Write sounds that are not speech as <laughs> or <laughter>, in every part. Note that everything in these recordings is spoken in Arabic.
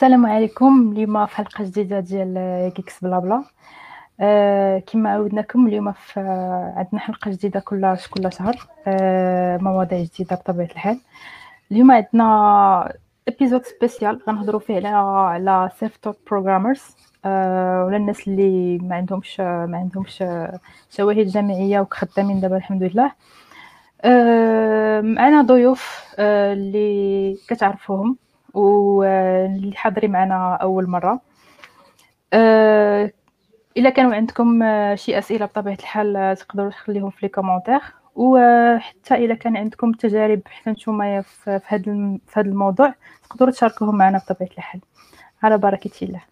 السلام عليكم اليوم في حلقة جديدة ديال Geeks Blabla. آه كما عودناكم اليوم في عندنا حلقة جديدة كل كل شهر. آه مواضيع جديدة بطبيعة الحال. اليوم عندنا épisode spécial غنهضروا فيه على على self-taught programmers ولا الناس اللي ما عندهمش ما عندهمش شواهد جامعية وخدامين دابا الحمد لله. آه معنا ضيوف آه اللي كتعرفوهم. واللي حاضرين معنا أول مرة. أه الا كانوا عندكم شي أسئلة بطبيعة الحال تقدروا تخليهم في لي كومونتير. وحتى الا كان عندكم تجارب حتى نتوما في هذا في هذا الموضوع تقدروا تشاركوهم معنا بطبيعة الحال. على بركة الله.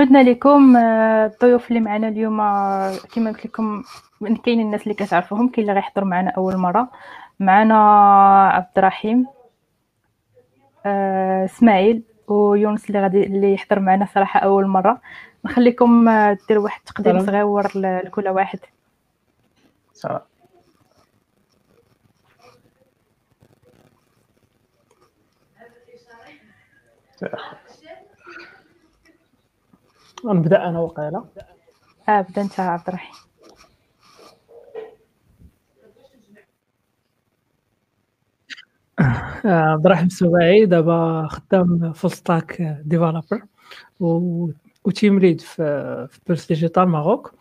عدنا لكم الضيوف اللي معنا اليوم كما قلت لكم كاين الناس اللي كتعرفوهم كاين اللي غيحضر معنا أول مرة. معنا عبد الرحيم إسماعيل ويونس اللي غادي اللي يحضر معنا صراحة أول مرة. نخليكم ديروا واحد التقديم صغير لكل واحد. سلام. نبدأ أنا وقيلة. آه بدأ أنت عبد الرحيم. عبد الرحيم السباعي دابا خدام full stack developer و و team lead في في بيرس Digital Maroc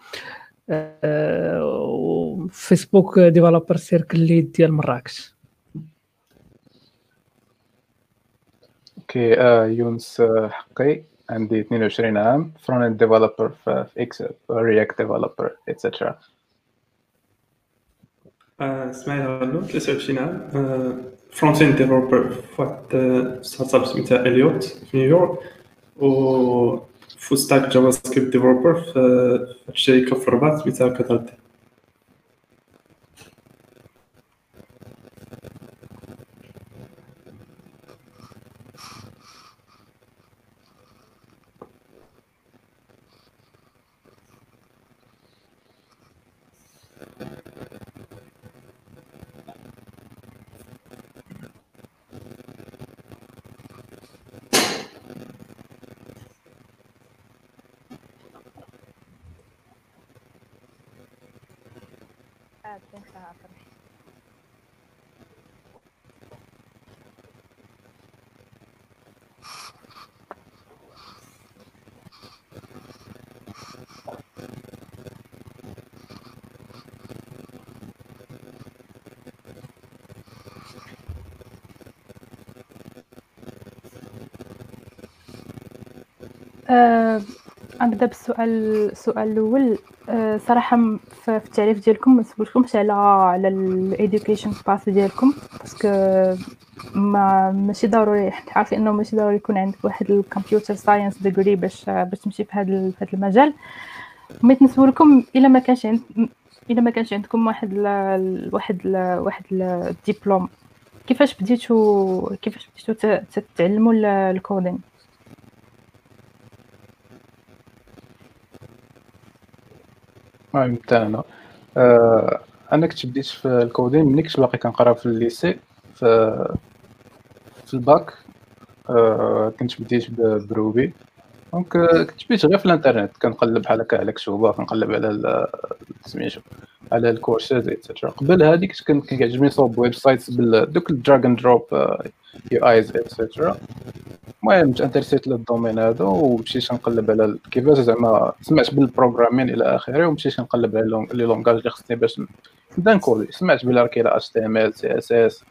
و Facebook Developer Circle Lead ديال مراكش. OK آه يونس حقي. عندي 22 عام front-end developer في إكس React developer et cetera اسماعيل غلو 23 عام front-end developer في واحد startup سميتها اليوت في نيويورك و full stack JavaScript developer في شركه في الرباط سميتها كاتالتي أه نبدا بالسؤال السؤال الأول أه صراحة في التعريف ديالكم ما سولتكمش على على ال education path ديالكم parce que ما ماشي ضروري حتى عارفين إنه ماشي ضروري يكون عندك واحد ال computer science degree باش باش تمشي في هذا في هذا المجال. بغيت نسولكم إلا ما كانش عند إلا ما كانش عندكم واحد ل... واحد ل... واحد الدبلوم كيفاش بديتو كيفاش بديتو تتعلموا ال coding المهم حتى أنا آه أنا كنت بديت في ال coding ملي كنت باقي كنقرا في ال lycée في في الباك. آه كنت بديت ب Ruby. donc كنت بديت غير في الانترنت. كنقلب بحال هكا على كتوبة كنقلب على سميتو على الكورسات et cetera قبل هادي كنت كيعجبني نصوب web sites بدوك ال drag and drop UIs et cetera المهم تانترسيت لل domaine هذا ومشيت نقلب على كيفاش زعما سمعت بال programming إلى آخره ومشيت نقلب على les langages اللي خصني باش نبدا نكودي سمعت بلا كاين اتش تي ام ال سي اس اس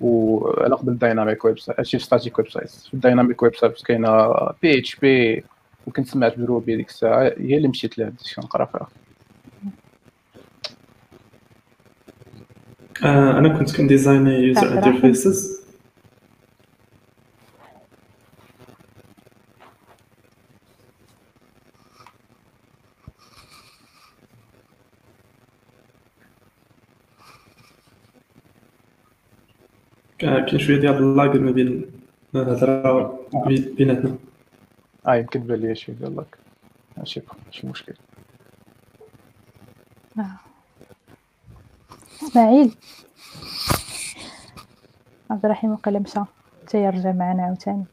وعلى قبل dynamic web site في static web site في ال dynamic web site كاينة PHP وكنت سمعت ب Ruby ديك الساعة هي اللي مشيت لها بديت كنقرا فيها. أنا كنت كنديزايني user interfaces كاين شوية ديال ال lag ما بين الهضره بيناتنا. آه يمكن بان لي شي ديال lag ماشي ماشي مشكل. إسماعيل. عبد الرحيم وقيلا مشى حتى يرجع معنا عاوتاني.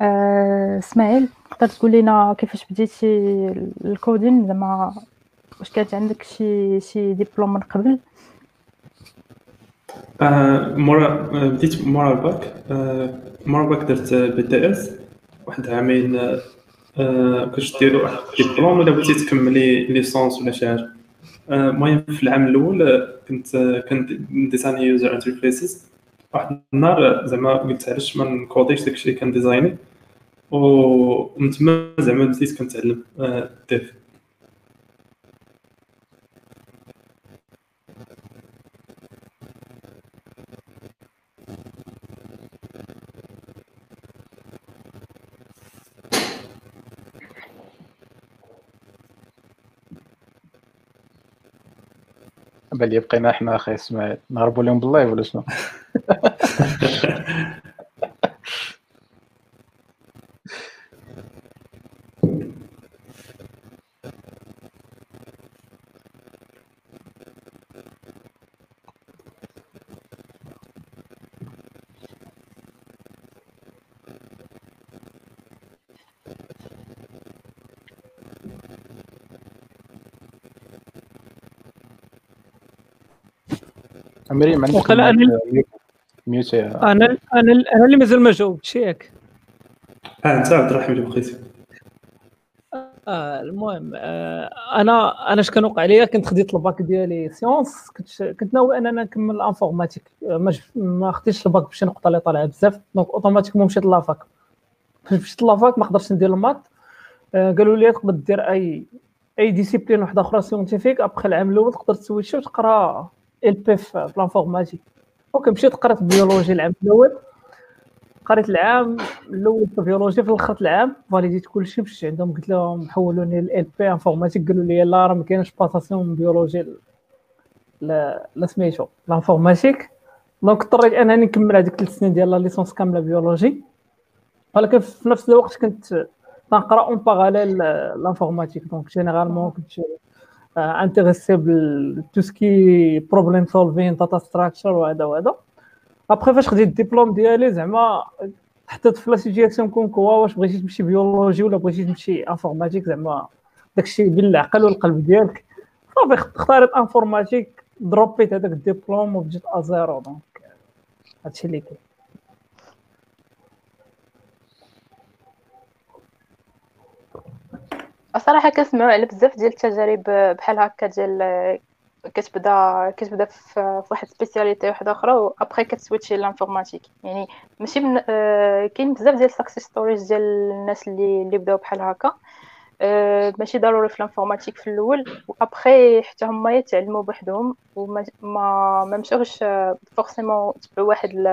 آه، إسماعيل تقدر تقول لنا كيفاش بديتي ال coding؟ زعما واش كانت عندك شي شي ديبلوم من قبل؟ آه، مورا آه، بديت مورا الباك. مورا الباك درت BTS واحد عامين كنت ديرو واحد ديبلوم ولا بغيتي تكملي licence ولا شي حاجة. المهم في العام الأول كنت كنت ديزايني user interfaces واحد النهار زعما قلت علاش ما نكوديش داكشي كنديزايني ومن تما زعما بديت كنتعلم ديف بالي بقينا حنا أخي اسماعيل نهربوا لهم بالله ولا شنو <laughs> مريم عندك أنا mute أنا أنا أنا اللي مازال ما جاوبتش ياك آه أنت عبد الرحيم اللي بقيتي. آه المهم آه أنا أنا اش كان وقع ليا؟ كنت خديت الباك ديالي sciences. كنت كنت ناوي اننا نكمل informatique آه، ما, ما خديتش الباك بشي نقطة اللي طالعة بزاف. donc automatiquement مشيت la fac. فاش مشيت لافاك ما قدرتش ندير ال maths. آه قالوا لي تقدر دير أي discipline واحدة أخرى scientifique après العام الأول تقدر ت switchي وتقرا ال PV donc مشيت قريت biologie العام الأول. قريت العام الأول في biologie في الآخر العام validيت كلشي مشيت عندهم. قلت لهم حولوني ال PV informatique قالوا لي لا راه ما كاينش passation من biologie لا سميتو l'informatique donc اضطريت انني نكمل هذيك ثلاث سنين ديال la licence كاملة biologie ولكن في نفس الوقت كنت تنقرا en parallèle l'informatique donc généralement كنت intéressé ب tout ce qui problem solving data structure وهذا وهذا. ابخي فاش خديت الدبلوم ديالي زعما حطيت في la situation comme quoi واش بغيتي تمشي biologie ولا بغيتي تمشي informatique زعما داكشي بالعقل والقلب ديالك. صافي اختاريت informatique دروبيت هذاك الدبلوم وبديت à zéro donc هادشي اللي كاين. الصراحه كنسمعوا على بزاف ديال التجارب بحال هكا ديال كتبدا كتبدا في واحد spécialité واحدة أخرى و après كت switchي l'informatique يعني ماشي من آه كاين بزاف ديال success stories ديال الناس اللي اللي بداو بحال هكا. آه ماشي ضروري في ال informatique في الأول وابخي حتى هما يتعلموا بوحدهم وما ما, مشاوش forcément تبعوا واحد ل...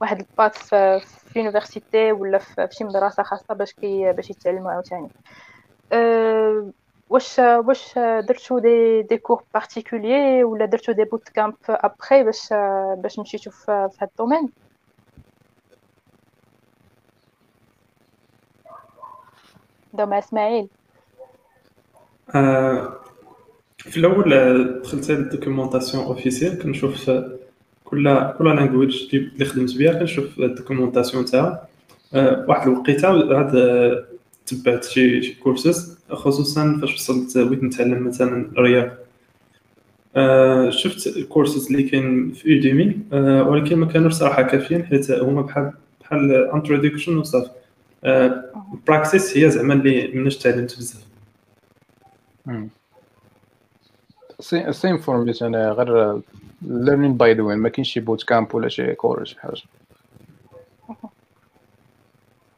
واحد ال path في, université ولا في شي مدرسة خاصة باش كي باش يتعلموا عاوتاني. أه واش واش درتو des des cours particuliers ولا درتو des bootcamps après باش باش مشيتو في هذا ال domaine دوما اسماعيل آه في الأول دخلت ال documentation officielle كنشوف كل كل language اللي خدمت بها كنشوف ال documentation تاعها آه واحد الوقيتة عاد تبعت شي شي كورسز خصوصا فاش وصلت بغيت نتعلم مثلا الرياض آه شفت الكورسز اللي كاين في اوديمي آه ولكن ما كانوش صراحة كافيين حيت هما بحال بحال انتروداكشن وصافي براكسيس هي زعما اللي مناش تعلمت بزاف. سيم فورميت أنا غير ليرنين باي ذا ما كاينش شي bootcamp ولا شي course شي. حاجة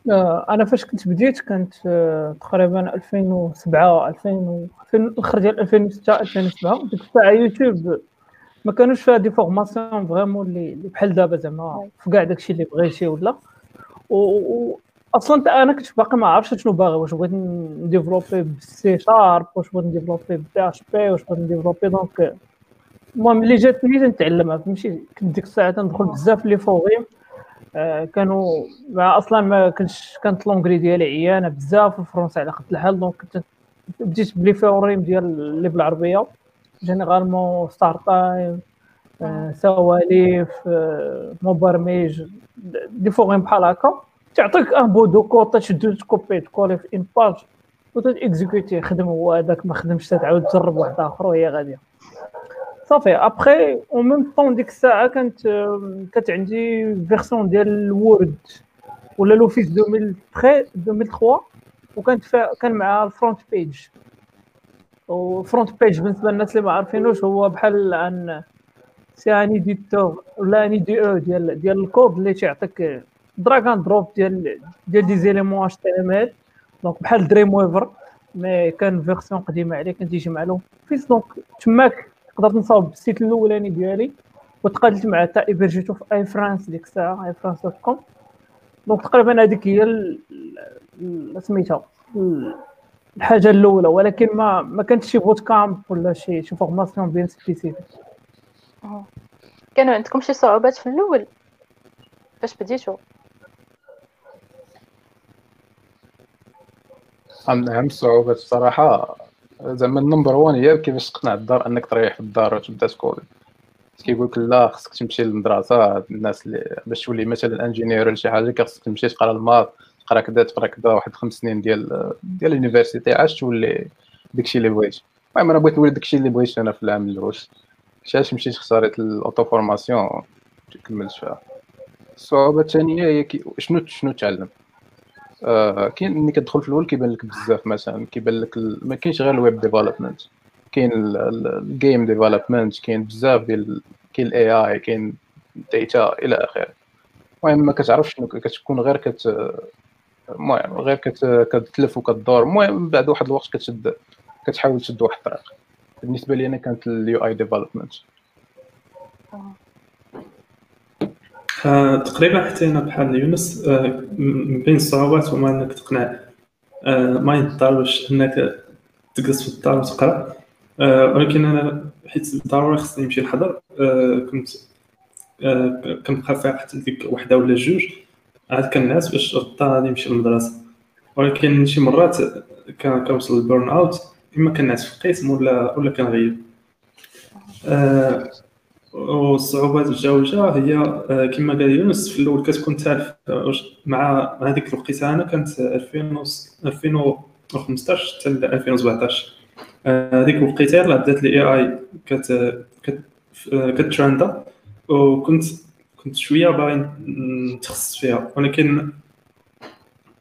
أنا فاش كنت بديت كانت آه، تقريبا 2007 2000 الآخر ديال 2006 2007 ديك الساعة يوتيوب. ما كانوش فيها des formations vraiment اللي بحال دابا زعما في كاع داكشي اللي بغيتي ولا. و أصلا أنا كنت باقي ما عرفتش شنو باغي واش بغيت نديفلوبي بالسي شارب واش بغيت ن développي PHP واش بغيت ن développي donc. المهم اللي جاتني تنتعلمها. فهمتي كنت ديك الساعة تندخل بزاف les forums كانوا مع أصلا ما كنتش كانت langue ديالي عيانة بزاف الفرنسي على قد الحال donc كنت بديت ب les forums ديال اللي بالعربيه généralement Startimes آه سواليف آه مبرمج des forums بحال هكا. تعطيك un bout de code تشدو ت copier ت coller في une page وت exécuter خدم هو هذاك ما خدمش تعاود تجرب واحد آخر وهي غادية. صافي. après au même temps ديك الساعة كانت كانت عندي version ديال ال Word ولا l'Office 2003 2003 وكانت كان مع ال FrontPage و FrontPage بالنسبة للناس اللي ما عارفينوش هو بحال عن c'est un éditeur ولا IDE أو ديال ديال الكود اللي تيعطيك drag and drop ديال ديال des éléments HTML donc بحال Dreamweaver مي كان فيرسيون قديمة عليه كان تيجي مع فيس دونك تماك قدرت نصاوب السيت الأولاني ديالي وتقابلت مع تا ايبرجيتو في آي فرانس ديك الساعة آي فرانس دوت كوم. دونك تقريبا هذيك هي سميتها الحاجة الأولى ولكن ما ما كانتش شي بوت كامب ولا شي شي فورماسيون بين سبيسيفيك كانوا عندكم شي صعوبات في الأول؟ فاش بديتو؟ أهم الصعوبات الصراحه زعما ال number one هي كيفاش تقنع الدار أنك تريح في الدار وتبدأ ت coder كيقول لك لا خصك تمشي للمدرسة الناس اللي باش تولي مثلا ingénieur ولا شي حاجة خصك تمشي تقرأ ال maths تقرأ كذا تقرأ كذا واحد خمس سنين ديال ديال ال université عاش تولي داكشي اللي بغيتي المهم أنا بغيت نولي داكشي اللي بغيت أنا في العام الأول علاش مشيت اختاريت ال auto-formation كملت فيها. الصعوبة الثانية هي شنو شنو تعلم؟ آه كاين ملي كتدخل في الأول كيبان لك بزاف مثلا كيبان لك ال... ما كاينش غير ال web development كاين ال game development كاين بزاف ديال كاين ال AI كاين data إلى آخره. المهم ما كتعرفش كتكون غير كت المهم غير كت... كتلف وكدور المهم بعد واحد الوقت كتشد كتحاول تشد واحد الطريق. بالنسبة لي أنا كانت ال UI development تقريبا حتى أنا بحال يونس آه، من بين الصعوبات هما انك تقنع آه، ما يضطر باش انك تجلس في الدار وتقرأ. ولكن أنا حيت ضروري خصني نمشي نحضر كنت كنبقى فيها حتى ديك وحدة ولا جوج. عاد كنعس باش غدا نمشي للمدرسة. ولكن شي مرات كنوصل لل burn out إما كنعس في القسم ولا ولا كنغيب. والصعوبات الجوجه هي آه، كما قال يونس في الأول كتكون تعرف آه، مع هذيك الوقيتة أنا كانت 2015 حتى 2017 هذيك الوقيتة يلاه بدات ال AI كت وكنت كنت شوية باغي نتخصص فيها. ولكن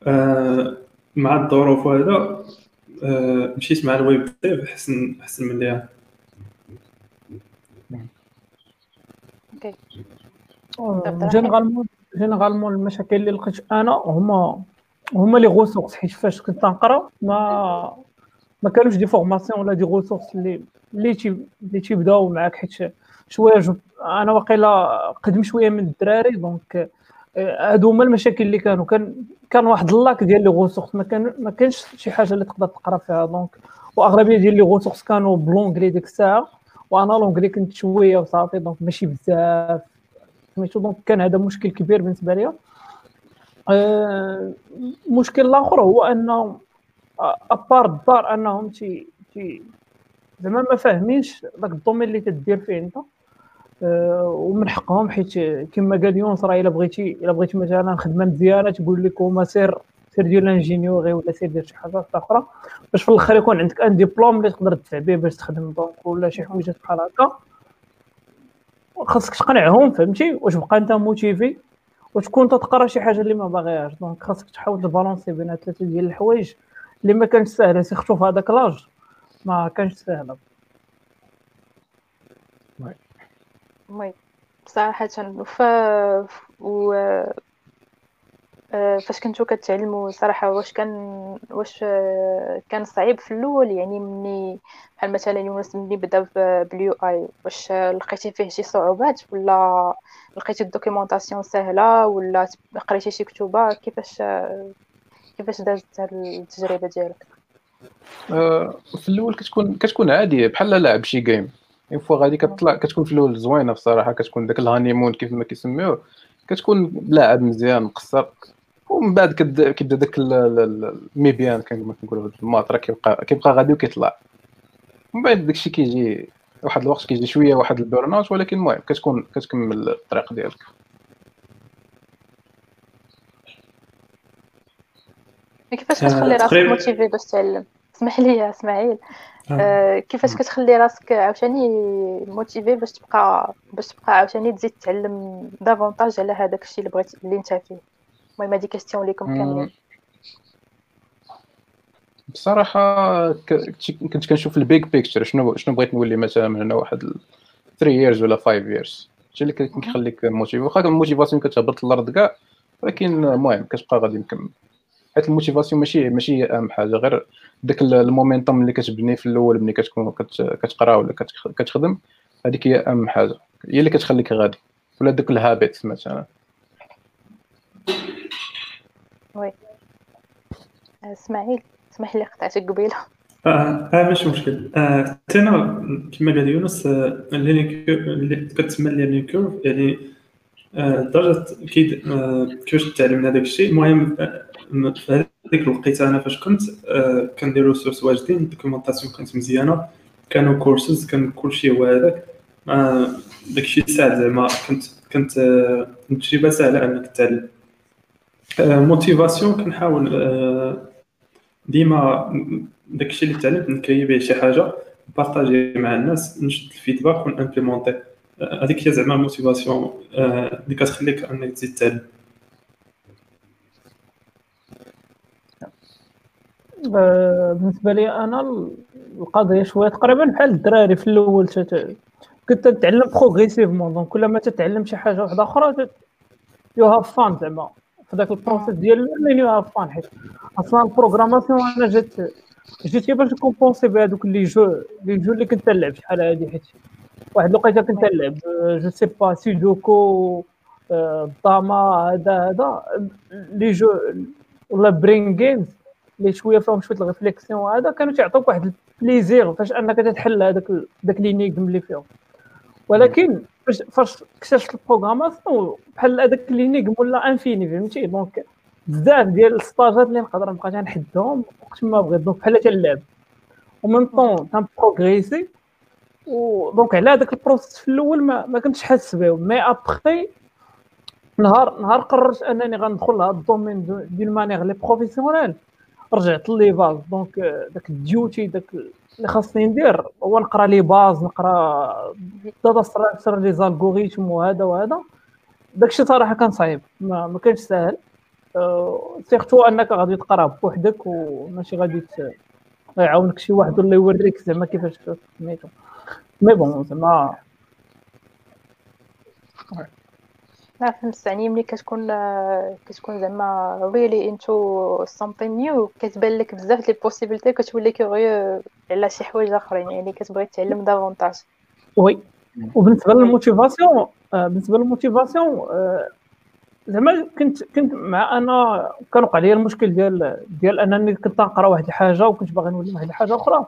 آه، مع الظروف وهذا مشيت مع الويب احسن أحسن من ليها généralement généralement المشاكل اللي لقيت أنا هما هما les ressources حيت فاش كنت نقرأ ما ما كانوش des formations ولا des ressources اللي اللي تي اللي تيبداو معاك حيت شوية جو أنا واقيلا قدم شوية من الدراري donc آه، هادو هما المشاكل اللي كانوا. كان كان واحد ال lack ديال les ressources ما كان ما كانش شي حاجة اللي تقدر تقرأ فيها donc وأغلبية ديال les ressources كانوا ب l'anglais ديك الساعة. وأنا l'anglais كنت شوية وصافي donc ماشي بزاف. سميتو donc كان هذا مشكل كبير بالنسبة لي المشكل آه، الآخر هو انه à part الدار أنهم تي تي زعما ما فاهمينش داك ال domaine اللي تدير فيه أنت. أه ومن حقهم حيت كما قال يونس راه إلا بغيتي إلا بغيتي مثلا خدمة مزيانة تقول لك هما سير سير دير l'ingénierie ولا سير دير شي حاجة أخرى. باش في الأخر يكون عندك un diplôme اللي تقدر تدفع به باش تخدم donc ولا شي حويجات بحال هكا. خاصك تقنعهم فهمتي؟ واش بقى أنت motivé؟ وتكون تقرا شي حاجة اللي ما باغيهاش. donc خاصك تحاول ت balancer بين ثلاثة ديال الحوايج اللي ما كانش ساهلة. surtout في هذاك l'âge ما كانش ساهلة. oui. صراحة ف و فاش كنتو كتعلموا صراحة واش كان واش آه، كان صعيب في الأول؟ يعني مني بحال مثلا يونس ملي بدأ بال UI واش لقيتي فيه شي صعوبات ولا لقيتي ال documentation سهلة ولا قريتي شي كتوبة؟ كيفاش كيفاش دازت التجربة ديالك؟ آه، في الأول كتكون كتكون عادية بحال لعب شي game une fois غادي كتطلع كتكون في الأول زوينة بصراحة كتكون داك ال honeymoon كيف ما كيسميوه. كتكون لاعب مزيان مقصر ومن بعد كيبدا داك الميبيان كما كنقولوا الماط راه كيبقى كيبقى غادي وكيطلع. من بعد داكشي كيجي واحد الوقت كيجي شوية واحد ال burn out ولكن المهم كتكون كتكمل الطريق ديالك. كيفاش كتخلي راسك motivé باش تعلم؟ اسمح لي يا إسماعيل. آه. آه كيفاش كتخلي راسك عاوتاني motivé باش تبقى باش تبقى عاوتاني تزيد تعلم davantage على هذاك الشيء اللي بغيت اللي انت فيه؟ المهم هذه question ليكم كاملين بصراحة كنت كنشوف ال big picture شنو شنو بغيت نولي مثلا من هنا واحد 3 years ولا 5 years هادشي اللي كيخليك motivé واخا ال motivation كتهبط للأرض كاع ولكن المهم كتبقى غادي مكمل حيت ال motivation ماشي ماشي هي أهم حاجة غير داك ال momentum اللي كتبني في الأول ملي كتكون كتقرا ولا كتخدم هذيك هي أهم حاجة. هي اللي كتخليك غادي ولا داك ال habit مثلا. oui اسماعيل اسمح لي قطعتك قبيله آه, آه ماشي مشكل آه أنا كما قال يونس آه اللي كتسمى لي curve يعني آه درجة كيد آه كيفاش تعلم هذاك الشيء. المهم آه في هذيك الوقيتة أنا فاش كنت آه كندير resources واجدين ال documentation كانت مزيانة. كانوا كورسز كان كلشي هو هذاك. آه داكشي ساعد زعما. كنت كنت آه تجربه سهله أنك تعلم. آه motivation كنحاول آه ديما داكشي اللي تعلمت ن créer به شي حاجة partager مع الناس نشد ال feedback ون implémenter هذيك هي زعما ال motivation اللي كتخليك أنك تزيد تعلم. بالنسبة لي أنا القضية شوية تقريبا بحال الدراري في الأول كنت نتعلم progressivement donc كل ما تتعلم شي حاجة واحدة أخرى you have fun زعما. في ذاك ال process ديال you have fun حيت أصلا ال programmation أنا جات جيت باش ن compenser بهذوك les jeux les jeux اللي كنت نلعب شحال هادي حيت واحد الوقيته كنت نلعب je sais pas sudoku الضاما هذا هذا les jeux ولا brain games اللي شوية فيهم شوية ال réflexion وهذا كانوا تيعطوك واحد ال plaisir فاش انك تتحل هذاك داك l'énigme اللي فيهم ولكن فاش اكتشفت ال programmation بحال هذاك l'énigme ولا infini فهمتي؟ donc بزاف ديال الستاجات اللي نقدر نبقى تنحدهم وقت ما بغيت. donc بحال تنلعب en même temps تن progresser و donc على هذاك ال process في الأول ما, ما كنتش حاسس به mais après نهار نهار قررت أنني غندخل لهذا ال domaine ديال manière professionnelle رجعت les bases donc داك ال duty داك اللي خاصني ندير. هو نقرا les bases نقرا data structure les algorithmes وهذا وهذا. داكشي صراحة كان صعيب ما, ما كانش ساهل surtout أنك غادي تقرأ بوحدك وماشي غادي يعاونك شي واحد ولا يوريك زعما كيفاش سميتو mais bon زعما لا فهمت. يعني ملي كتكون كتكون زعما really into something new كتبان لك بزاف les possibilités كتولي كيغيو على شي حوايج آخرين يعني كتبغي تعلم davantage. oui. وبالنسبة لل motivation بالنسبة لل motivation زعما كنت كنت مع أنا كان وقع لي المشكل ديال ديال أنني كنت نقرأ واحد الحاجة وكنت باغي نولي واحد الحاجة أخرى.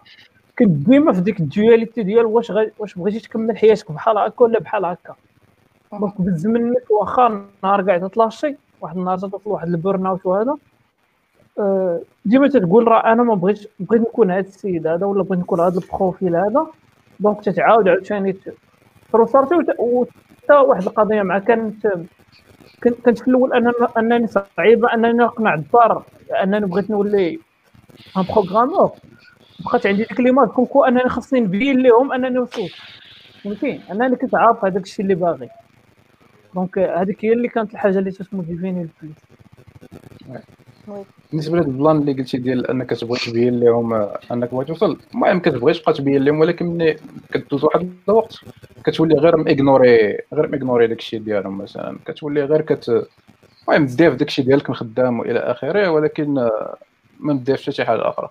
كنت ديما في ديك ال dualité ديال واش غ... واش بغيتي تكمل حياتك بحال هكا ولا بحال هكا. donc بز منك واخا نهار كاع تطلاشي واحد النهار توصل واحد ال burn out وهذا. أه ديما تتقول راه أنا ما بغيتش بغيت نكون هذا السيد هذا ولا بغيت نكون هذا ال profil هذا. donc تتعاود عاوتاني ت restart ي وحتى واحد القضية مع كانت كنت في الأول أنا أنني صعيبه أنني نقنع الدار أنني بغيت نولي un programmeur بقات عندي ديك l'image comme quoi أنني خاصني نبين لهم أنني وصلت. فهمتي؟ أنني كنت عارف هذاك الشيء اللي باغي. donc هذيك هي اللي كانت الحاجة اللي ت motiver ني الفلوس بالنسبة لهذا ال plan اللي قلتي ديال أنك تبغي تبين لهم أنك بغيت توصل المهم كتبغيش تبقى تبين لهم ولكن ملي كدوز واحد الوقت كتولي غير م ignorer غير م ignorer داكشي ديالهم مثلا كتولي غير كت المهم دير داكشي ديالك مخدام وإلى آخره ولكن ما ديرش حتى شي حاجة أخرى.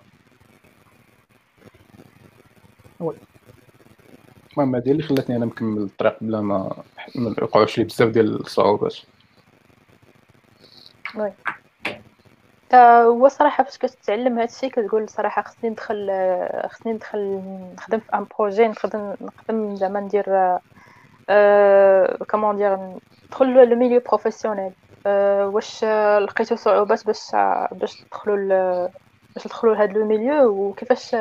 المهم هذه اللي خلاتني أنا نكمل الطريق بلا ما ما يوقعوش لي بزاف ديال الصعوبات. oui. آه، هو صراحة فاش كتعلم هاد الشيء كتقول صراحة خصني ندخل آه، خصني ندخل نخدم في un projet نخدم نخدم زعما ندير comment dire ندخل le milieu professionnel واش لقيتو صعوبات باش باش تدخلوا باش تدخلوا لهاد le milieu وكيفاش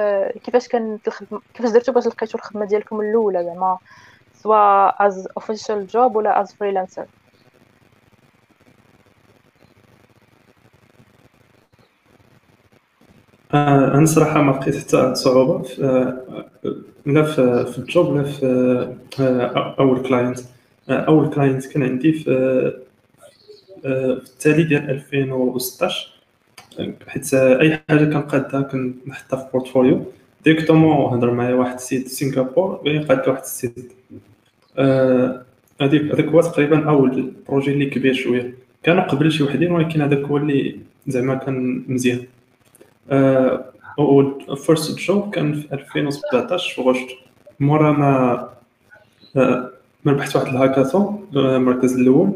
كيفاش كانت الخدمه كيفاش درتو باش لقيتو الخدمة ديالكم الأولى زعما؟ سواء as official job ولا as freelancer آه، أنا صراحة ما لقيت حتى صعوبة آه، لا في, ال job لا في آه، أول client أول client كان عندي في التالي ديال 2016 حيت أي حاجة كنقادها كنحطها في portfolio directement هضر معايا واحد السيد سنغافور بغى يقاد واحد ال site. هذيك هذاك هو تقريبا أول projet اللي كبير شوية. كانوا قبل شي وحدين ولكن هذاك هو اللي زعما كان مزيان. first job كان في 2017 في غشت مورا ما ما ربحت واحد الهاكاثون المركز الأول.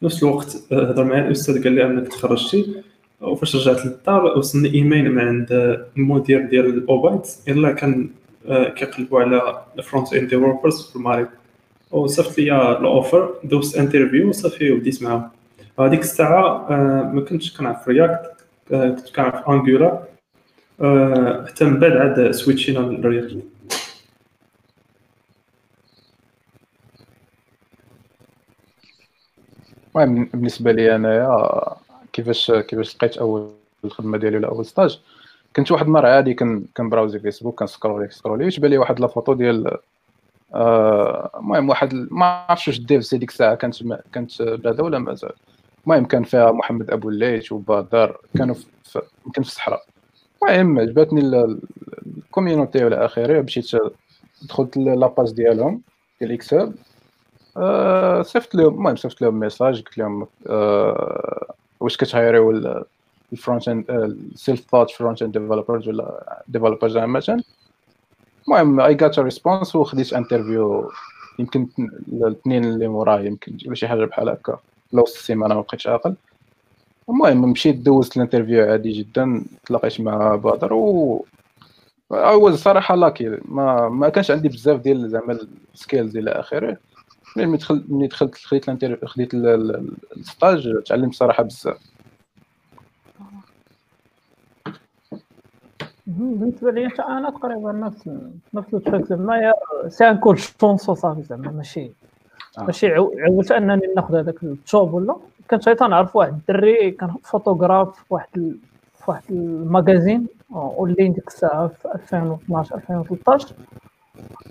في نفس الوقت هضر معايا الأستاذ قال لي أنك تخرجتي. وفاش رجعت للدار وصلني إيميل من عند المدير ديال ال Obytes يلا كان كيقلبوا على front end developers في المغرب. وصيفط لي ال offer دوزت interview وصافي وديت معاهم. هذيك الساعة ما كنتش كنعرف React كنت كنعرف Angular حتى من بعد عاد switch ينا لل React بالنسبة لي أنايا كيفاش كيفاش لقيت أول الخدمة ديالي ولا اول stage. كنت واحد المره عادي كنبراوزي فيسبوك كنسكرولي سكرولي تبان لي واحد la photo ديال المهم آه واحد ما عرفتش واش ديفز هذيك الساعة كانت كانت بعدا ولا مازال المهم كان فيها محمد أبو الليث وبدر كانوا في يمكن في الصحراء. المهم عجبتني ال community والى آخره مشيت دخلت la page ديالهم ديال اكسل أه صيفط لهم المهم صيفط لهم message قلت لهم أه واش كتهايريو الفرونت اند السيلف ثوت فرونت اند ديفلوبرز ولا ديفلوبرز عامة. المهم I got response وخديت interview يمكن الاثنين اللي موراي يمكن ولا شي حاجة بحال هكا. لو السيمانة ما بقيتش عاقل. المهم مشيت دوزت ال interview عادي جدا. تلاقيت مع بدر و هو الصراحه lucky ما ما كانش عندي بزاف ديال زعما ال skills إلى آخره. ملي دخلت ملي دخلت خديت ال interview خديت ال stage تعلمت صراحة بزاف. بالنسبة لي أنا تقريبا نفس نفس ال trick زعما c'est un coup de chance وصافي زعما ماشي آه. ماشي عولت أنني ناخذ هذاك ال job ولا؟ كنت حتى نعرف واحد الدري كان فوتوغراف في واحد في واحد ال magazine online ديك الساعة في 2012 2013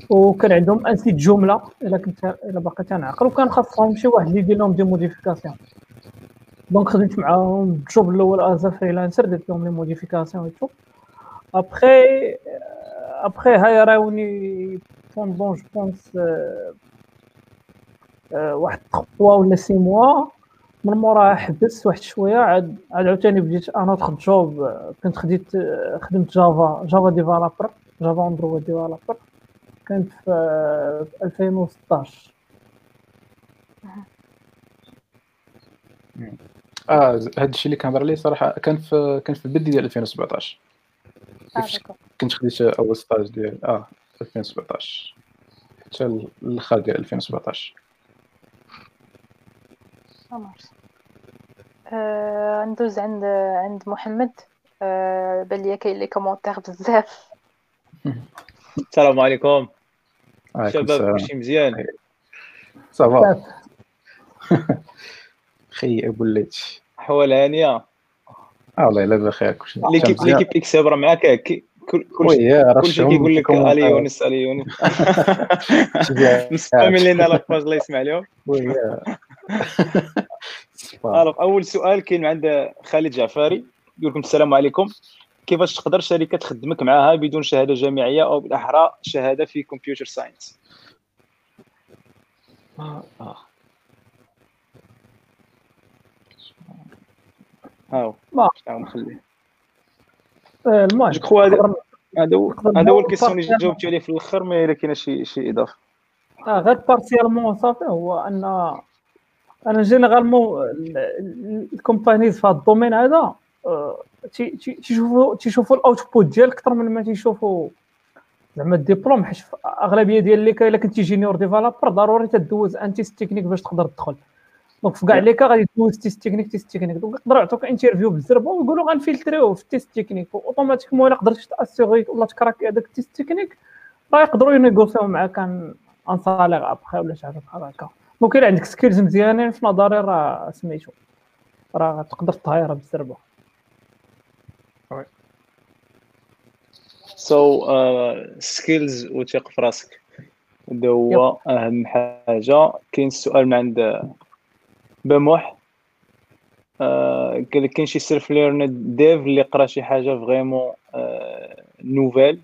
وكان عندهم un site Joomla إلا كنت إلا باقي تنعقل وكان خاصهم شي واحد اللي يدير لهم des modifications donc خدمت معاهم ال job الأول as freelancer درت لهم les modifications et tout après après هاي راوني pendant je pense واحد 3 ولا 6 mois من موراها حبست واحد شوية عاد عاد عاوتاني بديت أنا دخل job كنت خديت خدمت Java Java developer Java Android developer كانت في 2016 آه هذا الشيء اللي كنهضر عليه صراحة كان في كان في البدي ديال 2017 آه كنت خديت أول stage ديال آه 2017 حتى الآخر ديال 2017 آه ندوز عند عند محمد. آه بان ليا كاين لي commentaires بزاف. السلام عليكم. شباب <laughs> كلشي مزيان. ça va خي أبو الليث حوال هانية. والله الا بخير كلشي l'équipe l'équipe اكساب راه معاك كلشي كلشي كيقول لك علي يونس علي يونس نسبامين لينا la page الله يسمع <laughs> <laughs> لهم أول سؤال كاين عند خالد جعفاري يقول لكم السلام عليكم. كيفاش تقدر شركة تخدمك معاها بدون شهادة جامعية أو بالأحرى شهادة في computer science هاو. ما. نخليه آه، المهم جو كخوا هذا هذا هو ال question اللي جاوبتي عليه في الآخر ما إلا كاين شي شي إضافة. آه غير partiellement صافي. هو ان أنا généralement ال companies في هذا ال domaine هذا آه، تيشوفوا تيشوفوا ال output ديالك أكثر من ما تيشوفوا زعما الدبلوم حيت اغلبيه ديال لي الا كنتي junior developer ضروري تدوز un test technique باش تقدر تدخل. donc في كاع لي كا غادي تدوز test technique test technique donc يقدروا يعطوك interview بالزربه ويقولوا غن filtrer يوه في ال test technique automatiquement إلا قدرتي t'assurer ولا ت crack هذاك ال test technique راه يقدروا ي négocier و معاك un salaire après ولا شي حاجة بحال هكا. donc إلا عندك skills مزيانين في نظري راه سميتو راه تقدر تطاير بالزربه. so skills وثيق في راسك. هذا هو أهم حاجة. كاين السؤال من عند بموح. آه، قال لك كاين شي self learn dev اللي قرا شي حاجة vraiment nouvelle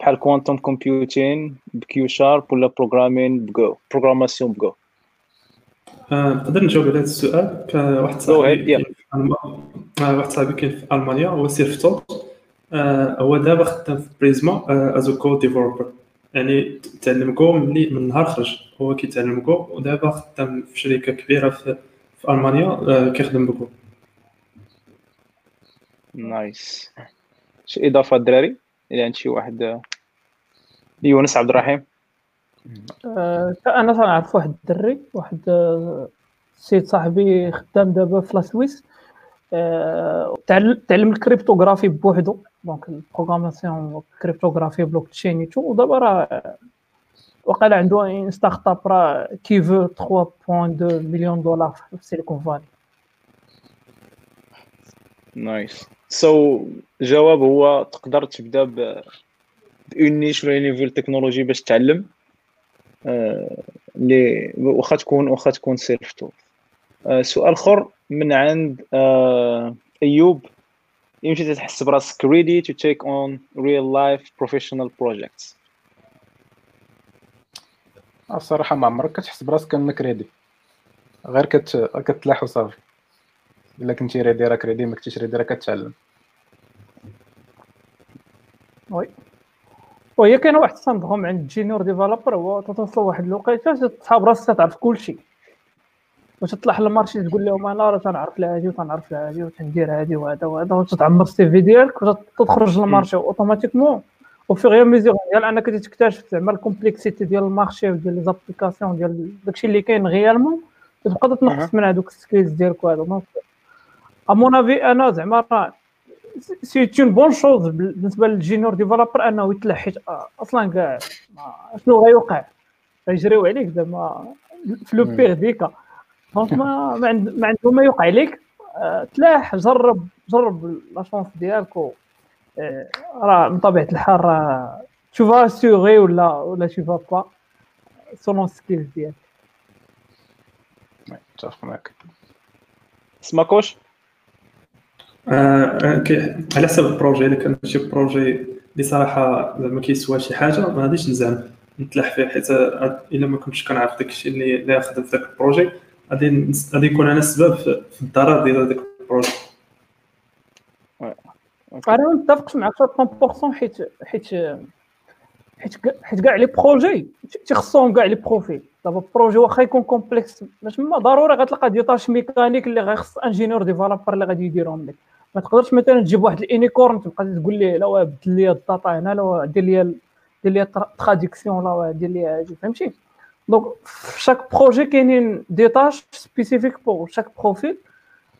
بحال كوانتوم كومبيوتين بكيو شارب ولا programming ب Go programmation ب Go نقدر نجاوب على هذا السؤال. واحد صاحبي واحد صاحبي كاين في ألمانيا هو self-taught هو دابا خدام في بريزما as Go developer يعني تعلم جو ملي من نهار خرج. هو كيتعلم جو ودابا خدام في شركة كبيرة في, في ألمانيا كيخدم ب Go. nice شي إضافة الدراري؟ إلى عند شي واحد يونس عبد الرحيم. أنا تنعرف واحد الدري واحد السيد صاحبي خدام دابا في la Suisse تعلم ال cryptographie بوحدو. donc ال programmation cryptographie blockchain ودابا راه وقال عنده une startup راه كيفو 3.2 مليون دولار في Silicon Valley. nice. so الجواب هو تقدر تبدا ب un niche ولا novel technology باش تعلم اللي واخا تكون واخا تكون self-taught سؤال آخر. من عند أيوب. يمشي تحس براسك ready to take on real life professional projects. الصراحة ما عمرك كتحس براسك انك ready غير كت... كتلاح وصافي إلا كنتي ready راك ready ما كنتيش ready راك كتعلم. oui. وهي كاينة واحد ال syndrome عند junior developer هو توصل واحد الوقيتة تصحاب راسك تعرف كلشي. واش تطلع لل marché تقول لهم أنا راه تنعرف هادي وتنعرف هادي وتندير هادي وهذا وهذا وتتعمر ال CV ديالك وتخرج لل marché automatiquement وفي fur et à mesure ديال انك تكتشف زعما ال complexité ديال ال marché وديال les applications ديال داكشي اللي كاين réellement تبقى تنقص من هذوك ال skills ديالك وهذا à mon avis أنا زعما راه c'est une bonne chose بالنسبة لل junior developer انه يتلح حيت أصلا كاع شنو غيوقع؟ غيجريو عليك زعما في لو بيغ ديكا. دونك ما ما, عند ما عنده ما يوقع لك آه، تلاح جرب جرب لا شونس ديالك آه، راه من طبيعه الحال راه تشوفها سيغي ولا ولا تشوفها با سولون سكيلز ديالك متفق معك سماكوش آه على حسب البروجي الا كان شي بروجي اللي صراحة زعما كيسوى شي حاجة ما غاديش نزعم نتلاح فيه حيت الا ما كنتش كنعرف داكشي اللي اللي خدم في ذاك ال projet غادي غادي يكون أنا السبب في الضرر ديال هذاك ال projet. أنا ما متفقش معك 100% حيت حيت حيت كاع les projets تيخصهم كاع les profils دابا projet واخا يكون complexe ما ضروري غتلقى des tâches mécaniques اللي غيخص un junior developer اللي غادي يديرهم لك. ما تقدرش مثلا تجيب واحد ال unicorn تبقى تقول ليه لا بدل لي ال data هنا لا دير لي دير les traductions لا دير لي فهمتي؟ donc في chaque projet كاينين des tâches spécifiques pour chaque profil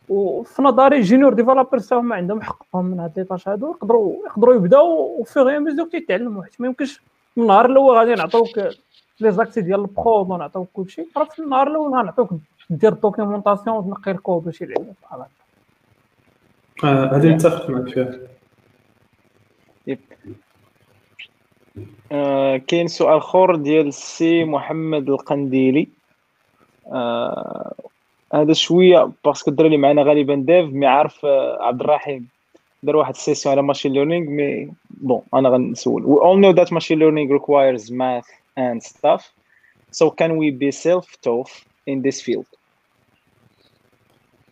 وفي نظري junior developer هما عندهم حقهم من هاد les tâches هادو يقدروا يقدروا يبداو وفي fur et à mesure تيتعلموا حيت ما يمكنش من النهار الأول غادي نعطيوك les accès ديال ال prod ونعطيوك كلشي راه في النهار الأول غنعطيوك دير ال documentation وتنقي الكود وشي لعيبه بحال هكا هذه نتفق معك فيها yep آه كاين سؤال آخر ديال سي محمد القنديلي. آه هذا شوية parce que الدراري معنا غالبا dev mais عارف آه عبد الرحيم. دار واحد ال session على machine learning mais bon أنا غنسول. We all know that machine learning requires math and stuff. So can we be self-taught in this field?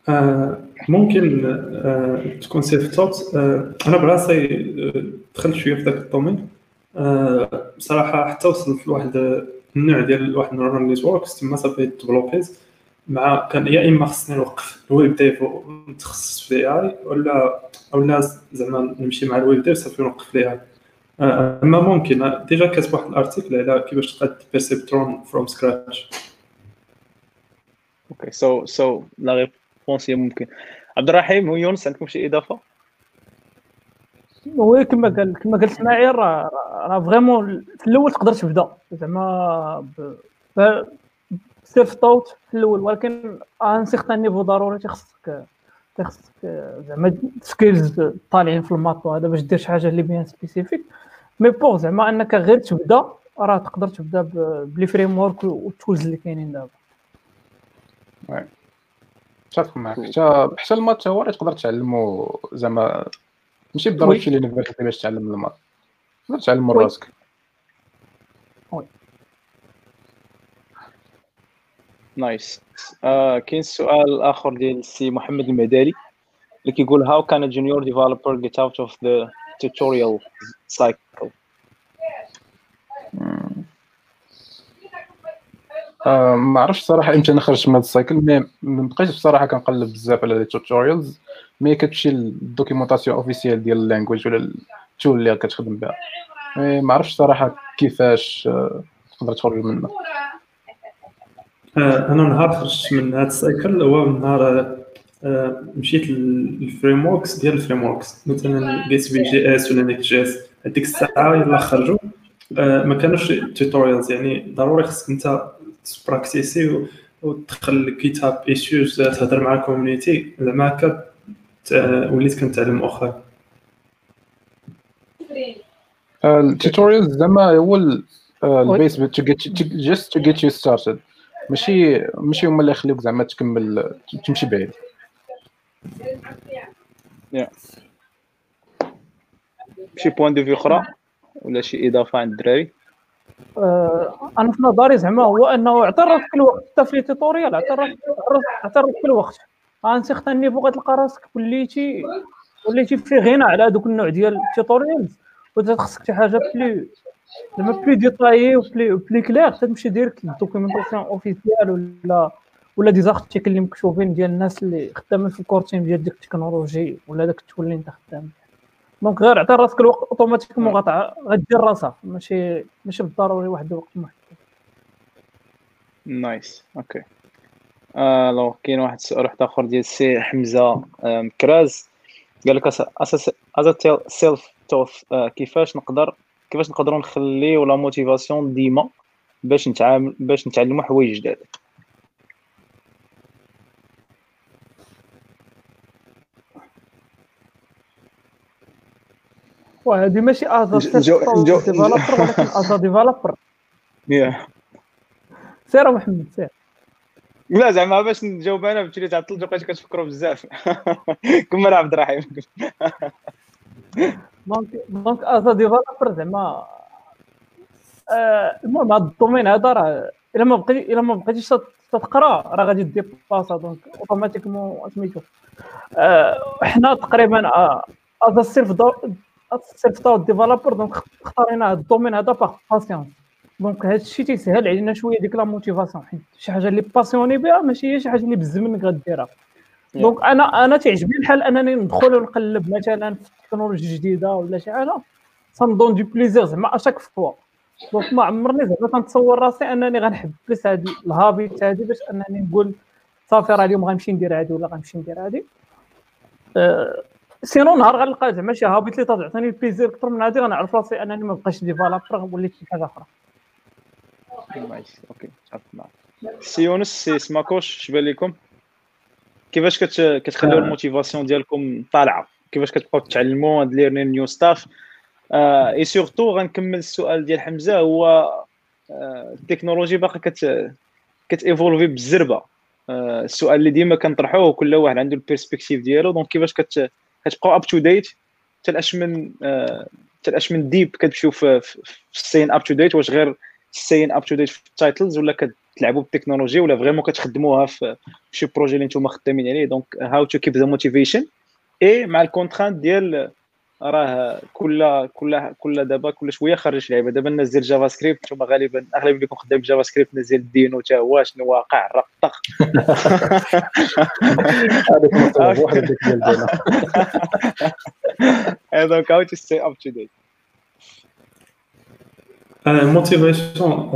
آه ممكن آه تكون self-taught آه أنا براسي آه دخلت شوية في ذاك ال domaine. آه صراحة حتى وصلت لواحد النوع ديال واحد ال neural networks تما صافي ديفلوبيز مع كان يا إما خصني نوقف. ال web dev ونتخصص في ال AI ولا اولا زعما نمشي مع ال web dev صافي نوقف ال AI أما ممكن déjà كاتب واحد ال article على كيفاش تقاد perceptron from scratch okay so so la réponse هي ممكن عبد الرحيم ويونس عندكم شي إضافة؟ هو كما قال كما قال اسماعيل راه راه vraiment في الأول تقدر تبدا. زعما self-taught في الأول ولكن un certain niveau ضروري تيخصك تيخصك زعما skills طالعين في ال maths وهذا باش دير شي حاجة اللي bien spécifique mais pour زعما أنك غير تبدا راه تقدر تبدا ب les frameworks وال tools اللي كاينين دابا. متفق معك حتى حتى ال maths هو تقدر تعلمو زعما ماشي بالضروري تمشي l'université باش تعلم ال maths تقدر تعلمو راسك. nice آه كاين سؤال آخر ديال السي محمد المدالي اللي كيقول how can junior developer get out of the tutorial cycle? آه ما عرفتش صراحة إمتى أنا خرجت من هذا ال cycle mais ما بقيتش بصراحة كنقلب بزاف على les tutorials mais كتمشي لل documentation officielle ديال ال language ولا ال tool اللي كتخدم بها. ما عرفتش صراحة كيفاش آه، تقدر تخرج منه آه، أنا نهار خرجت من هذا ال cycle هو نهار آه، مشيت لل frameworks ديال ال frameworks مثلا Gatsby JS ولا Next JS هذيك الساعة يلا خرجوا. ما كانوش tutorials يعني ضروري خصك أنت تبراكتيسي وتدخل ال GitHub issues تهضر مع ال community زعما هكا وليت كنتعلم مؤخرا ال tutorials زعما هو ال base to get just to get you started ماشي ماشي هما اللي يخليوك زعما تكمل تمشي بعيد. شي point de vue أخرى؟ ولا شي إضافة عند الدراري؟ آه، أنا في نظري زعما هو أنه اعترف الوقت حتى في ال tutorial اعترف اعترف في الوقت un certain niveau غتلقى راسك وليتي وليتي في غنى على هذوك النوع ديال ال tutorials خصك شي حاجة plus زعما plus détaillé و plus plus claire تمشي direct لل documentation officielle ولا ولا des articles اللي مكتوبين ديال الناس اللي خدامين في ال core team ديال ديك التكنولوجي ولا داك اللي انت خدام. donc غير عطي راسك الوقت automatiquement غدير راسها. ماشي ماشي بالضروري واحد الوقت محدد. nice okay ألو كاين واحد السؤال واحد آخر ديال السي حمزة مكراز قال لك as a self-taught كيفاش نقدر كيفاش نقدروا نخليو la motivation ديما باش نتعامل باش نتعلموا حوايج جداد؟ وهذه ماشي as a developer ولكن as a developer <laughs> سير محمد سير. لا زعما باش نجاوب أنا فهمتي تعطلت بقيت كتفكروا بزاف. <laughs> كمل عبد الرحيم. donc donc as a developer زعما. المهم هذا ال domaine هذا راه إلا ما بقيتي إلا ما بقيتيش تقرا راه غادي ديباسا donc automatiquement سميتو حنا تقريبا as a self self-taught developer donc اختارينا هذا ال domaine هذا par passion donc هذا الشيء تيسهل علينا شوية ديك la motivation حيت شي حاجة اللي passionné بها ماشي هي شي حاجة اللي بالزمن غديرها. donc أنا أنا تعجبني الحال أنني ندخل ونقلب مثلا في تكنولوجي جديدة ولا شي حاجة ça donne du plaisir زعما à chaque fois donc ما عمرني زعما تنتصور راسي أنني غنحبس هذه ال habit هذه باش أنني نقول صافي راه اليوم غنمشي ندير هذه ولا غنمشي ندير هذه أه sinon نهار غنلقى زعما شي habit اللي تعطيني ال plaisir أكثر من هذه غنعرف راسي أنني ما بقاش developer وليت شي حاجة أخرى. nice okay سي يونس سي سماكوش اش بان لكم كيفاش كت... كتخليو ال motivation ديالكم طالعه كيفاش كتبقاو تعلموا هاد learning new stuff et surtout غنكمل السؤال ديال حمزه هو آه التكنولوجي باقا كت كتيفولفي بالزربه آه السؤال اللي ديما كنطرحوه كل واحد عنده ال perspective ديالو donc كيفاش كت كتبقاو up to date حتى الاش من حتى الاش من depth كتمشيو في, في ال staying up to date واش غير ال staying up to date في ال titles ولا كتلعبوا بالتكنولوجي ولا vraiment كتخدموها في شي projet اللي نتوما خدامين عليه. donc how to keep the motivation et مع ال contrainte ديال راه كل كل كل دابا كل شوية خرج لعيبة. دابا الناس ديال JavaScript هما غالبا اغلب اللي خدام JavaScript الناس ديال ال Deno حتى هو شنو واقع؟ رقطق هذاك <laughs> واحد ديال دينا donc how to stay up to date motivation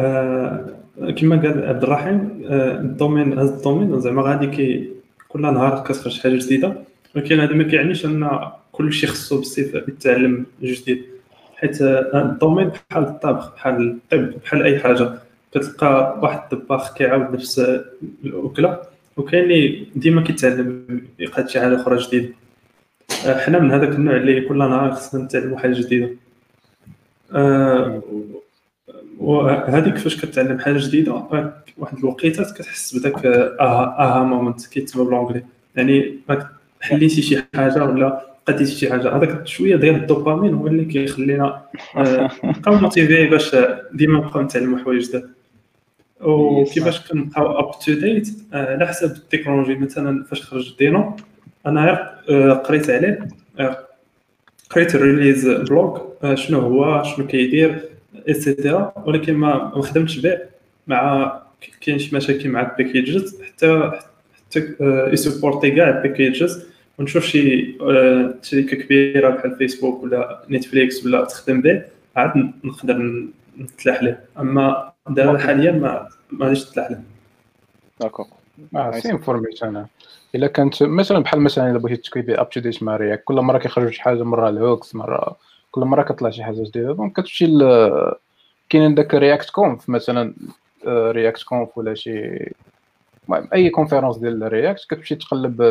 كما قال عبد الرحيم آه، ال domaine هذا ال domaine زعما غادي كي كل نهار كتخرج حاجة جديدة ولكن هذا ما كيعنيش أن كل شيء خصو بالصفه يتعلم جديد حيت ال domaine بحال الطبخ بحال الطب بحال أي حاجة كتلقى واحد الطباخ كيعاود نفس الأكلة وكاين اللي ديما كيتعلم يقاد شي حاجة أخرى جديدة. آه، حنا من هذاك النوع اللي كل نهار خصنا نتعلموا حاجة جديدة. آه، وهذه كيفاش كتعلم حاجة جديدة واحد الوقيتة كتحس بداك aha aha moment كيتسمى ب l'anglais يعني حليتي شي حاجة ولا قديتي شي حاجة. هذاك شوية ديال الدوبامين هو اللي كيخلينا آه، نبقاو motivés باش ديما نبقاو نتعلموا حوايج جداد. وكيفاش كنبقاو up to date على حسب التكنولوجي. مثلا فاش خرج Deno أنا آه، قريت عليه آه، قريت ال release blog شنو هو شنو كيدير et cetera ولكن ما ما خدمتش به مع كاين شي مشاكل مع ال packages حتى حتى يسبورتي كاع ال packages ونشوف شي آه، شركة كبيرة بحال فيسبوك ولا Netflix ولا تخدم به عاد نقدر نتلاح له. أما دابا حاليا ما غاديش نتلاح له. d'accord c'est information إلا كانت مثلا بحال مثلا إلا بغيتي تكويبي up to date مع React كل مرة كيخرج شي حاجة مرة ال hooks مرة كل مرة كطلع شي حاجة جديدة donc كتمشي كاين داك React Conf مثلا React آه، conf ولا شي. أي conférence ديال React كتمشي تقلب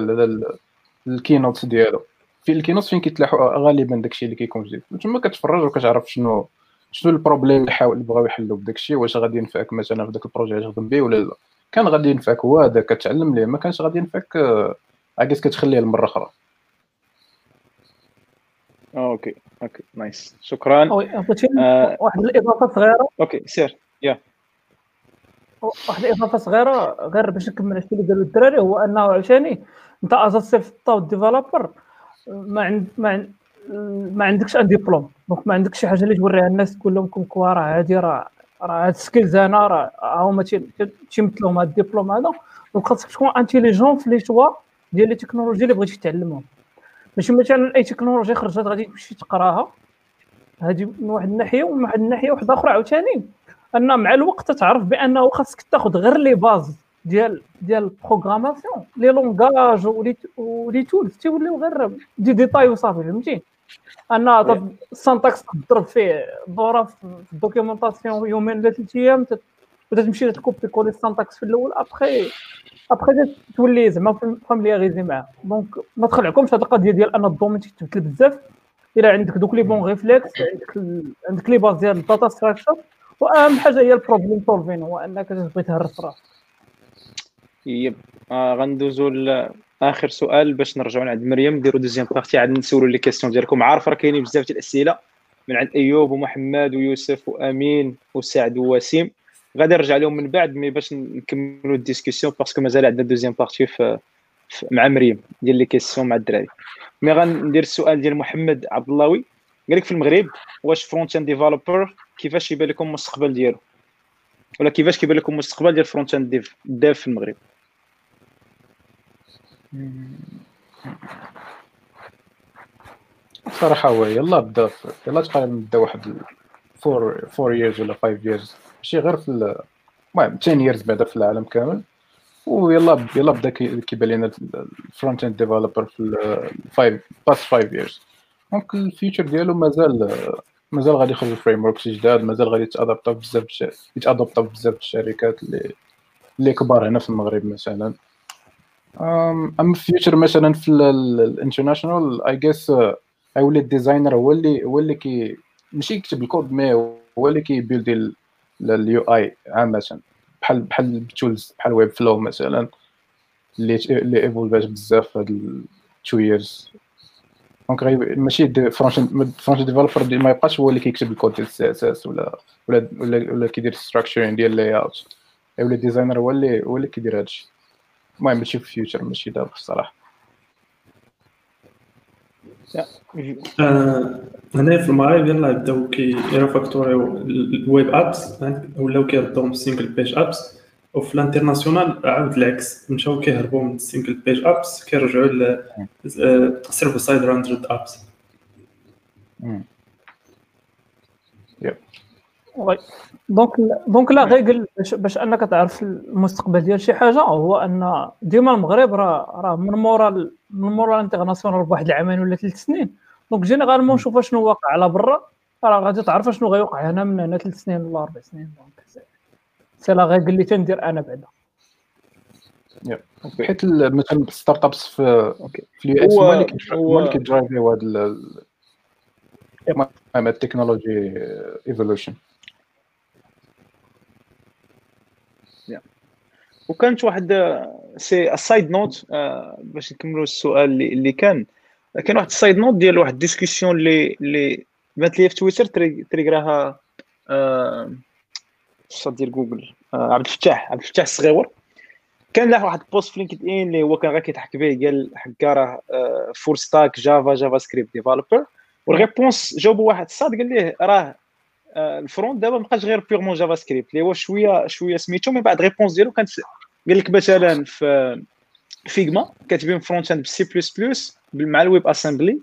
ال keynote ديالو. في ال keynote فين كيتلاحوا؟ غالبا داكشي اللي كيكون جديد. تما كتفرج وكتعرف شنو شنو ال problème اللي حاول بغاو يحلوا بداكشي واش غادي ينفعك مثلا في داك ال projet اللي تخدم به ولا لا. كان غادي ينفعك هو هذا كتعلم ليه ما كانش غادي ينفعك عاكس كتخليه لمرة أخرى. Okay. Okay. Nice. شكرا. آه. واحد الاضافه صغيرة. Okay سير. Yeah. واحد الاضافه صغيرة غير باش نكمل الشيء اللي قالوا الدراري هو أنه عشاني أنت as self-taught developer ما عند ما عند ما عندكش un diplôme donc ما عندكش شي حاجة اللي توريها الناس تقول لهم quoi راه هادي راه راه هاد skills أنا راه هما تيمثلهم هاد الدبلوم هذا. دونك خاصك تكون intelligent في les choix ديال les technologies اللي بغيتي تعلمهم. ماشي مثلا أي تكنولوجي خرجت غادي تمشي تقراها. هذه من واحد الناحية ومن واحد الناحية واحدة أخرى عاوتاني. أن مع الوقت تعرف بأنه خاصك تاخذ غير les bases ديال ديال ال programmation les langages و les tools. تيوليو غير des détails وصافي فهمتي؟ أنا ال syntaxe تضرب فيه دورة في ال documentation يومين ولا ثلاث أيام تمشي تكوبي كولي ال syntaxe في الأول أبخي ابخي تولي زعما familiarisé معاه donc ما تخلعكمش هاد القضية ديال ان ال domaine تيتبدل بزاف الا عندك دوك les bons réflexes عندك عندك les bases ديال ال data structure واهم حاجة هي ال problem solving هو انك تبغي تهرس راسك يب آه غندوزو لاخر سؤال باش نرجعوا عند مريم نديروا deuxième partie عاد نسولوا les questions ديالكم عارف راه كاينين بزاف ديال الاسئله من عند ايوب ومحمد ويوسف وامين وسعد ووسيم غادي نرجع لهم من بعد mais باش نكملوا ال discussion parce que مازال عندنا deuxième partie في مع مريم ديال les questions مع الدراري. mais غندير السؤال ديال محمد عبد اللهوي قال لك في المغرب واش front-end developer كيفاش يبان لكم المستقبل ديالو؟ ولا كيفاش كيبان لكم المستقبل ديال front-end dev dev في المغرب؟ صراحة هو يلا بدا يلا تقريبا بدا واحد four four years ولا five years ماشي غير في المهم 10 years بعدا في العالم كامل. ويلا يلا بدا كيبان لنا ال front-end developer في ال five past five years donc ال future ديالو مازال مازال غادي يخرجوا frameworks جداد مازال غادي يتادابتا بزاف يتادابتا بزاف الشركات اللي اللي كبار هنا في المغرب مثلا. أما في future مثلا في ال international I guess غيولي ال designer هو اللي هو اللي كي ماشي يكتب ال code mais هو اللي كيبيلدي ال UI عامة بحال بحال ال tools بحال Webflow مثلا اللي اللي evolvات بزاف هاد 2 years donc ماشي front developer ما يبقاش هو اللي كيكتب الكود ديال ال CSS ولا ولا ولا, ولا كيدير structuring ديال ال layout ولا ال designer هو اللي هو اللي كيدير هادشي المهم ماشي في ال future ماشي دابا الصراحه هنايا في المغرب يلاه بداو كيرفاكتوريو ال web apps ولاو كيردوهم single page apps وفي ال international عاود العكس مشاو كيهربوا من ال single page apps كيرجعوا ل server side rendered apps donc donc لا غير باش, باش أنك تعرف المستقبل ديال شي حاجة هو أن ديما المغرب راه راه من مورا من مورا ال international بواحد العامين ولا ثلاث سنين. donc généralement شوف شنو واقع على برا راه غادي تعرف شنو غيوقع هنا من هنا ثلاث سنين ولا أربع سنين. donc c'est là غير اللي تندير أنا بعدا. حيت مثلا startups في في ال US هو اللي كي drive يو هذا ال technology evolution وكانت واحد سي ال side note باش نكملوا السؤال اللي, اللي كان. كان واحد ال side note ديال واحد ال discussion اللي اللي بانت لي في تويتر trigger اها ال chat ديال جوجل آه، عبد الفتاح عبد الفتاح الصغيور. كان له واحد post في لينكد ان اللي هو كان غير كيضحك به قال حكا راه full stack Java JavaScript developer وال réponse جاوبوا واحد الصاد قال ليه راه آه، ال front دابا مابقاش غير purement JavaScript اللي هو شوية شوية سميتو من بعد réponse ديالو كانت قال لك مثلا في Figma كاتبين front end ب C++ مع ال WebAssembly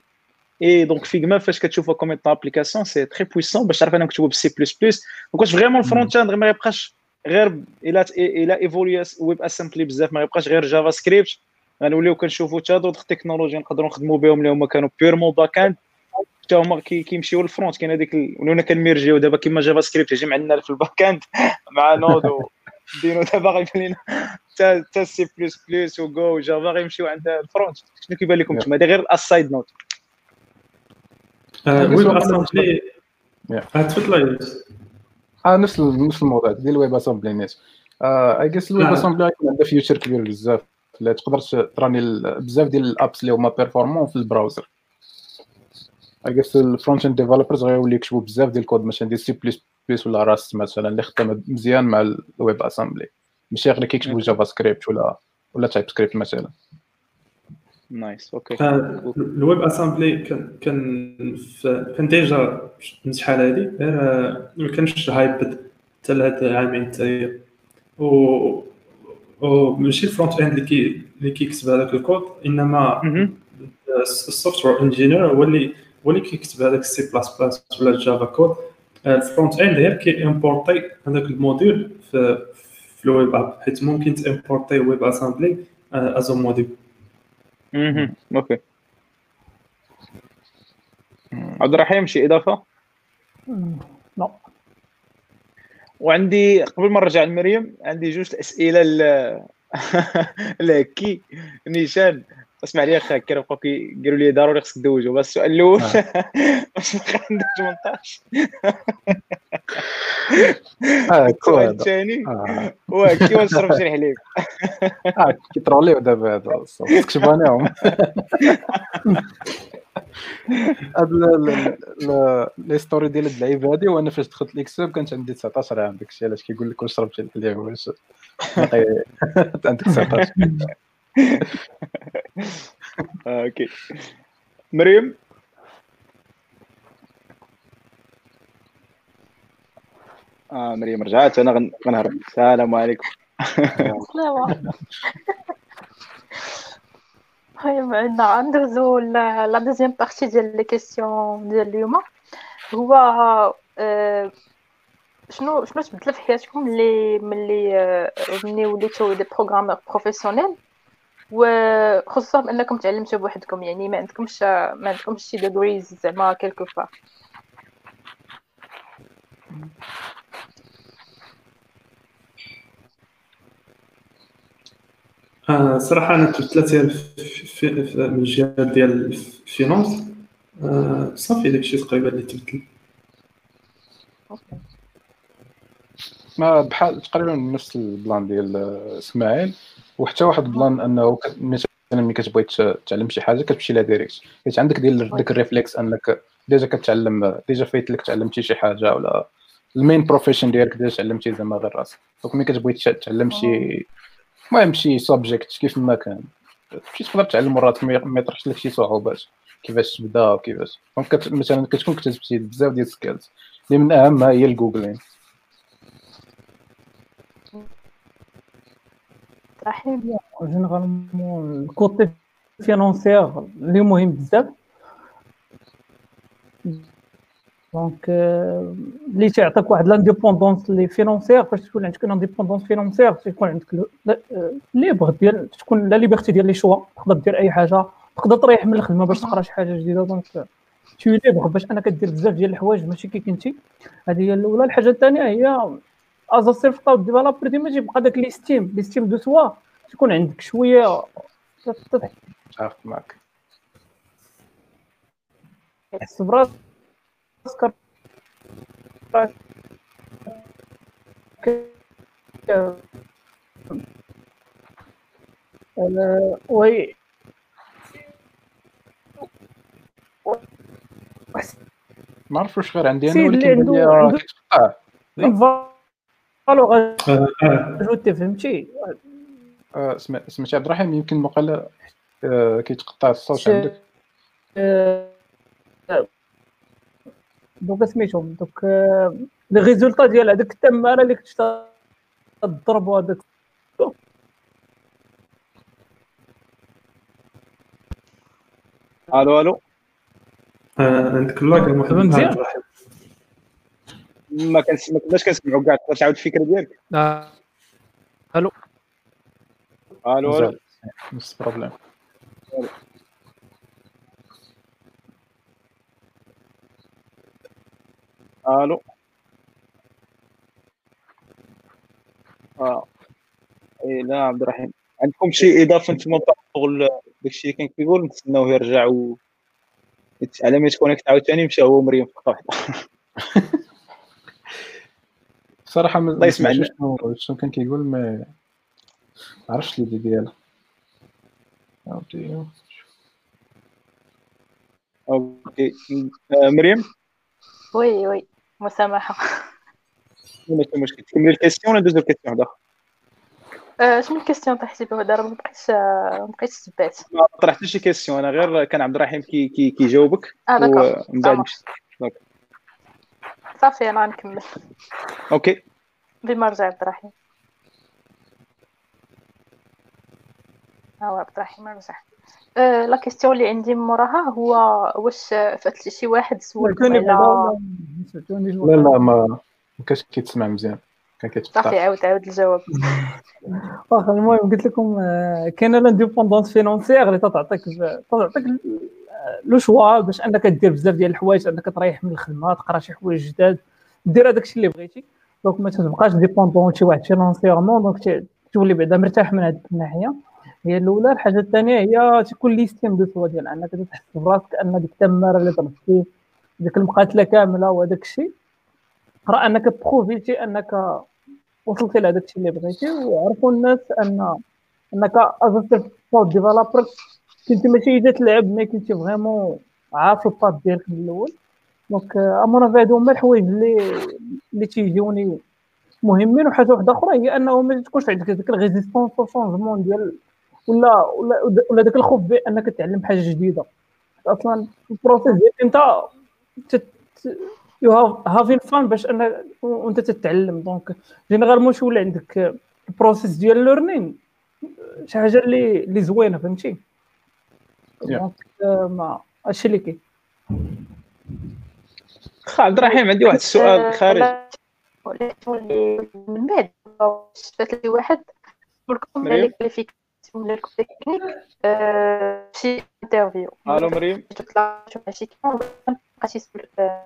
et donc Figma فاش كتشوفها comme application c'est très puissant باش تعرف أنك تكتب ب C++ donc vraiment ال front end ما يبقاش غير إلى إلى évolu يا WebAssembly بزاف ما يبقاش غير Java سكريبت غنوليو كنشوفوا حتى d'autres technologies نقدروا نخدموا بهم اللي هما كانوا purement back end حتى هما كيمشيو لل front كاين هذيك ولونا كن merge يو دابا كيما JavaScript يجي عندنا في ال back end <laughs> مع Node Deno دابا غيبان لنا حتى سي بلس بلس وجو وجافا غيمشيو عند ال front شنو كيبان لكم نتوما هذه غير ال side note WebAssembly تفضل آه نفس نفس الموضوع ديال ال WebAssembly نيت. I guess ال WebAssembly عندها future كبير بزاف. تقدر ت run ي بزاف ديال ال apps اللي هما performant في ال browser I guess ال front end developers غيولي يكتبوا بزاف ديال الكود مثلا ديال سي بلس بلس ولا Rust مثلا اللي خدام مزيان مع ال WebAssembly ماشي غير كيكتبوا JavaScript ولا ولا TypeScript مثلا nice OK ال WebAssembly كان كان كان déjà من شحال هادي؟ ما كانش hype حتى لهاد العامين حتى و وماشي ال front end اللي كي اللي كيكتب هذاك الكود إنما ال software engineer هو اللي هو اللي كيكتب هذاك السي بلاس بلاس ولا ال Java code الفرونت اند غير كي امبورتي هذاك الموديل في في الويب اب حيت ممكن تامبورتي ويب اسامبلي از موديل أوكي عبد الرحيم شي اضافه؟ لا وعندي قبل ما نرجع لمريم عندي جوج الاسئله لهكي نيشان اسمع لي أخي كانوا بقاو كيقولوا لي ضروري خصك تدوجوا بس السؤال الأول واش باقي عندك 18 آه <laughs> السؤال <laughs> الثاني هو <laughs> كي نشرب شي حليب آه كيطروليو دابا هذا تكتب عليهم هاد لي ستوري ديال اللعيبة هادي وأنا فاش دخلت ليكسوب كانت عندي 19 عام داكشي علاش كيقول لك واش شربتي الحليب واش عندك 19 آه، OK مريم آه مريم رجعت. أنا غنهرب السلام عليكم. <laughs> السلام طيب عندنا ندوزو la deuxième partie ديال les questions ديال اليوم. هو آه، شنو شنو تبدل في حياتكم ملي ملي آه، ملي وليتو des programmeurs professionnels وخصوصا بانكم تعلمتوا بوحدكم يعني ما عندكمش ما عندكمش شي degrees زعما quelque part آه صراحة أنا في من الجهة ديال ال finance آه صافي داكشي تقريبا اللي تبدل ما بحال تقريبا نفس ال plan ديال إسماعيل. وحتى واحد ال plan أنه مثلا ملي كتبغي تعلم شي حاجة كتمشي لها direct. حيت عندك ديال ديك ال réflexe أنك déjà كتعلم déjà فايت لك تعلمتي شي حاجة ولا ال main profession ديالك déjà تعلمتي زعما غير راسك. donc ملي كتبغي تعلم شي المهم شي subject كيف ما كان. تمشي تقدر تعلم مرات ما يطرحش لك شي صعوبات. كيفاش تبدا وكيفاش donc. مثلا كتكون كتبتي بزاف ديال ال skills اللي من اهمها هي ال Googling رحيم généralement ال côté financier اللي مهم بزاف donc اللي تيعطيك واحد l'indépendance لي financière فاش تكون عندك l'indépendance financière تيكون عندك libre ديال تكون la liberté ديال les choix تقدر دير اي حاجة تقدر تريح من الخدمه باش تقرا شي حاجة جديده donc تي ليبر باش انك دير بزاف ديال الحوايج ماشي كي كنتي هذه هي الاولى الحاجة الثانية هي از سيلف كلاود ديفلوبر ديما تيبقى داك لي ستيم لي ستيم دو سوا تكون عندك شوية. عارف معك. تحس براسك وي ما عرف واش غير عندي أنا ولكن عنده- فالو آه، آه. غاجوتي فهمتي؟ آه، سمع- سمعتي عبد الرحيم؟ يمكن مقال كيتقطع الصوت عندك. دوك سميتهم دوك لي ريزولتا ديال هذاك التمارة اللي كنت تضرب هذاك. ألو ألو. عندك ال lag يا محمد مزيان. عبد الرحيم. ما كناش كنسمعوا كاع تقدر تعاود الفكرة ديالك. آه، ألو ألو ألو مزال. نفس ال problème. ألو آه. اي لا عبد الرحيم. عندكم شي إضافة أنتم par rapport داكشي اللي كان كيقول نتسناوه يرجع و على ما يت connecte عاوتاني مشى هو مريم في واحدة <laughs> صراحة ما الله يسمع ما شنو شنو كان كيقول ما ما عرفتش اللي ديالها. OK. آه، مريم؟ oui oui. مسامحة. ماشي مشكل. تكملي ال question ولا ندوزو ل question واحدة آه، شنو ال question طيحتي بوحدة راه مبقيتش آه، مبقيتش تبعت ما طرحت شي question. أنا غير كان عبد الرحيم كي كي كيجاوبك. آه d'accord. ومن بعد صافي. صافي أنا غنكمل OK. بما رجع عبد الرحيم. ها هو عبد الرحيم رجع. آه، la question اللي عندي من موراها هو واش فات شي واحد سولكم على لا لا ما كانش كيتسمع مزيان. كان صافي عاود عاود الجواب. واخا المهم قلت لكم آه، كاينة l'indépendance financière اللي تعطيك تعطيك le choix باش انك دير بزاف ديال الحوايج انك تريح من الخدمة تقرا شي حوايج جداد دير هذاك الشيء اللي بغيتي. donc ما تبقاش dépendant شي واحد financièrement donc تولي بعدا مرتاح من هذيك الناحية. هي الأولى. الحاجة الثانية هي تكون l'estime de soi ديال أنك تحس براسك ان ديك التمارة اللي ضربتي ديك المقاتلة كاملة وهذاك الشيء راه أنك profité تي أنك وصلتي لهذاك الشيء اللي بغيتي وعرفوا الناس أن أنك as developer كنتي ماشي اذا تلعب mais كنتي vraiment عارف ال path ديالك من الأول. donc امون هادو هما الحوايج اللي اللي تيجيوني مهمين. وحاجة واحدة أخرى هي أنه ما تكونش عندك ديك ال résistance changement ديال ولا ولا ولا داك الخوف بأنك تعلم حاجة جديدة. أصلا ال process ديالك أنت you have having fun باش انك وأنت تتعلم. donc généralement شي ولا عندك؟ ال process ديال learning شي حاجة اللي اللي زوينة فهمتي. donc ما هادشي اللي كاين خا عبد الرحيم عندي واحد السؤال آه، خارج. من بعد. واش فات لي واحد. سولكم على qualification ولا التكنيك آه، شي interview ألو مريم؟ آه،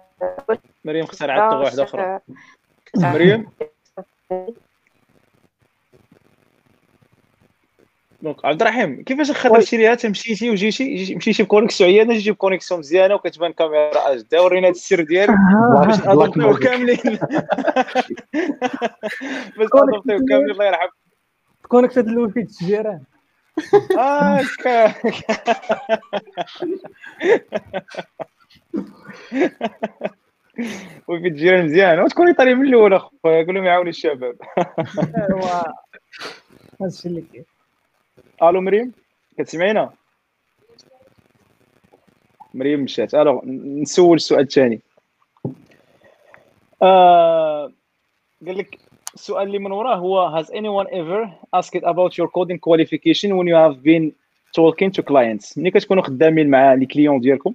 مريم اخترعت لغه واحدة أخرى. مريم؟ donc عبد الرحيم كيفاش خرجتي ليها تمشيتي وجيتي؟ جيتي- مشيتي ب connexion عيانه جيتي ب connexion مزيانه وكتبان كاميرا HD ورينا هاد السر ديالك. <laughs> باش ن adopt يو. كاملين. باش نادوبتيو كاملين <laughs> الله يرحم. كونكت هاد الوفي التجيران <laughs> هكا وفي الجيران مزيان. وتكوني طالي من الأول أخويا. قول لهم يعاونوا الشباب. أيوا. هادشي اللي كاين. ألو مريم؟ كتسمعينا؟ مريم مشات. الوغ نسول السؤال الثاني آه قال لك السؤال اللي من وراه هو has anyone ever asked about your coding qualification when you have been talking to clients? ملي كتكونوا خدامين مع les clients ديالكم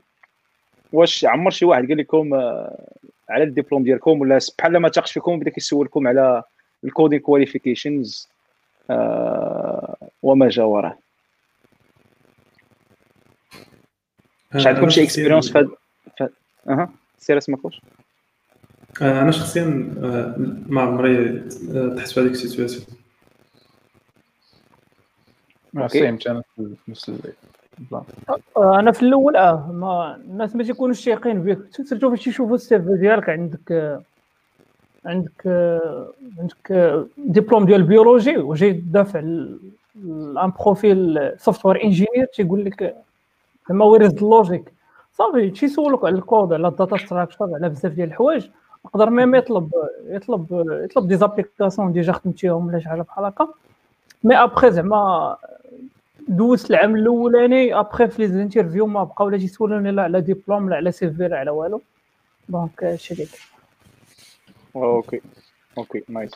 واش عمر شي واحد قال لكم آه، على الدبلوم ديالكم ولا بحال ما تاقش فيكم بدا كيسولكم على ال coding qualifications وما جاوراه واش عندكم شي expérience في هاد أها. سير اسمك واش آه، أنا شخصيا آه، ما عمري طحت في هذيك ال situation آه، أنا في الأول آه ما الناس ما تيكونوش تايقين بك surtout فاش يشوفوا ال CV ديالك عندك عندك عندك ديبلوم ديال ال biologie وجاي دافع en profil software engineer تيقول لك زعما where's ال logic صافي تيسولوك على الكود على ال data structure على بزاف ديال الحوايج يقدر même يطلب يطلب يطلب des applications déjà خدمتيهم ولا شي حاجة بحال هكا. mais après زعما دوزت العام الأولاني après في les interviews ما بقاو لا تيسولوني لا على ديبلوم لا على CV لا على والو. donc هادشي اللي OK OK nice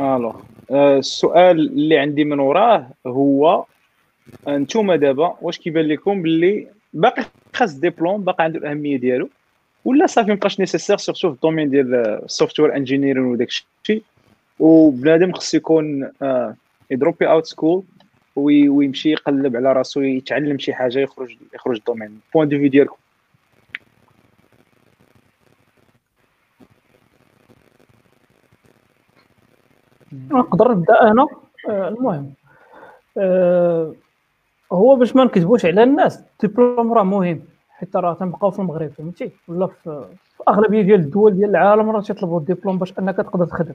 alors السؤال اللي عندي من وراه هو أنتم دابا واش كيبان لكم باللي باقي خاص ديبلوم باقي عنده الأهمية ديالو ولا صافي مابقاش nécessaire surtout في ال domaine ديال ال software engineering وداك الشيء وبنادم خصو يكون ي drop ي out school ويمشي يقلب على راسو يتعلم شي حاجة يخرج يخرج ال domaine point de vue ديالكم. نقدر نبدا أنا. آه، المهم. آه، هو باش ما نكذبوش على الناس الدبلوم راه مهم حيت راه تنبقاو في المغرب فهمتي؟ ولا في, في أغلبية ديال الدول ديال العالم راه تيطلبوا الدبلوم باش أنك تقدر تخدم.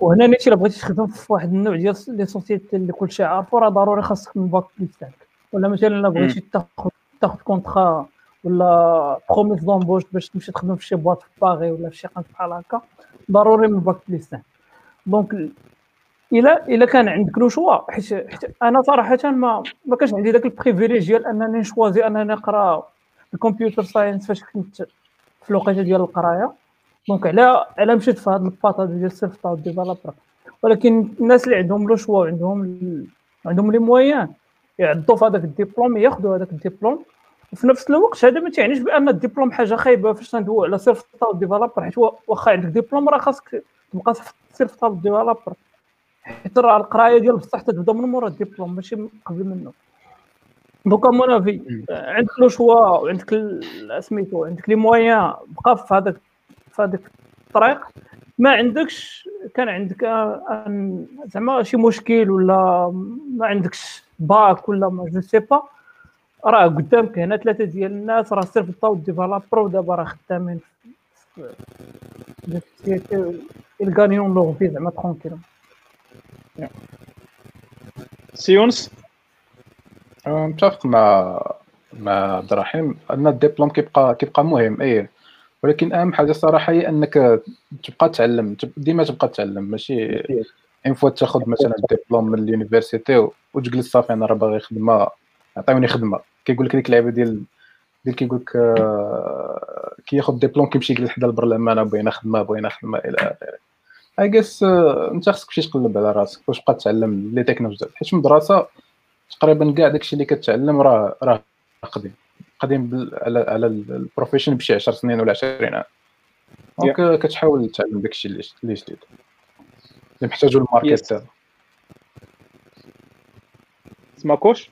وهنا نيتي إلا بغيتي تخدم في واحد النوع ديال les sociétés اللي كلشي عارفو راه ضروري خاصك من bac plus تاعك. ولا مثلا إلا بغيتي تاخذ تاخذ contrat ولا promesse d'embauche باش تمشي تخدم في شي boîte في باغي ولا في شي قنت بحال هكا ضروري من bac plus تاعك. donc إلا إلا كان عندك le choix حيت أنا صراحة ما ما كانش عندي داك ال privilège ديال أنني ن choisi أنني نقرأ ال computer science فاش كنت في الوقيته ديال القراية. donc على على مشيت في هذا ال path ديال self-taught developer ولكن الناس اللي عندهم le choix وعندهم عندهم les moyens يعضوا في هذاك الدبلوم ياخذوا هذاك الدبلوم. وفي نفس الوقت هذا ما تعنيش بأن الدبلوم حاجة خايبة فاش ندوي على taught developer حيت واخا عندك دبلوم راه خاصك تبقى self-taught developer حيت راه القرايه ديال بصح تبدا من مورا الدبلوم ماشي قبل منه. donc à mon avis عندك le choix وعندك سميتو عندك les moyens بقى في هذاك في هذاك الطريق. ما عندكش كان عندك زعما شي مشكل ولا ما عندكش باك ولا ما je sais pas. راه قدامك هنا ثلاثة ديال الناس راه سير في ال taught developer ودابا راه خدامين في الغانيون لوغ في زعما tranquille يونس متفق مع مع عبد الرحيم أن الدبلوم كيبقى كيبقى مهم إيه. ولكن أهم حاجة صراحة هي أنك تبقى تعلم ديما تبقى تعلم ماشي؟ une fois تاخذ مثلا الدبلوم من ال university وتجلس صافي أنا راه باغي خدمة. عطيوني خدمة. كيقول لك ديك اللعبة ديال ديال كيقول لك آه، كياخذ ديبلوم كيمشي يجلس حدا البرلمان بغينا خدمة بغينا خدمة إلى آخره. I guess انت خصك تمشي تقلب على راسك واش تبقى تعلم les technologies حيت من المدرسة تقريبا كاع داكشي اللي كتعلم راه راه قديم. قديم على على ال profession بشي 10 سنين ولا 20 عام. donc كتحاول تعلم داكشي اللي اللي جديد. اللي محتاجو ال market. دابا سماكوش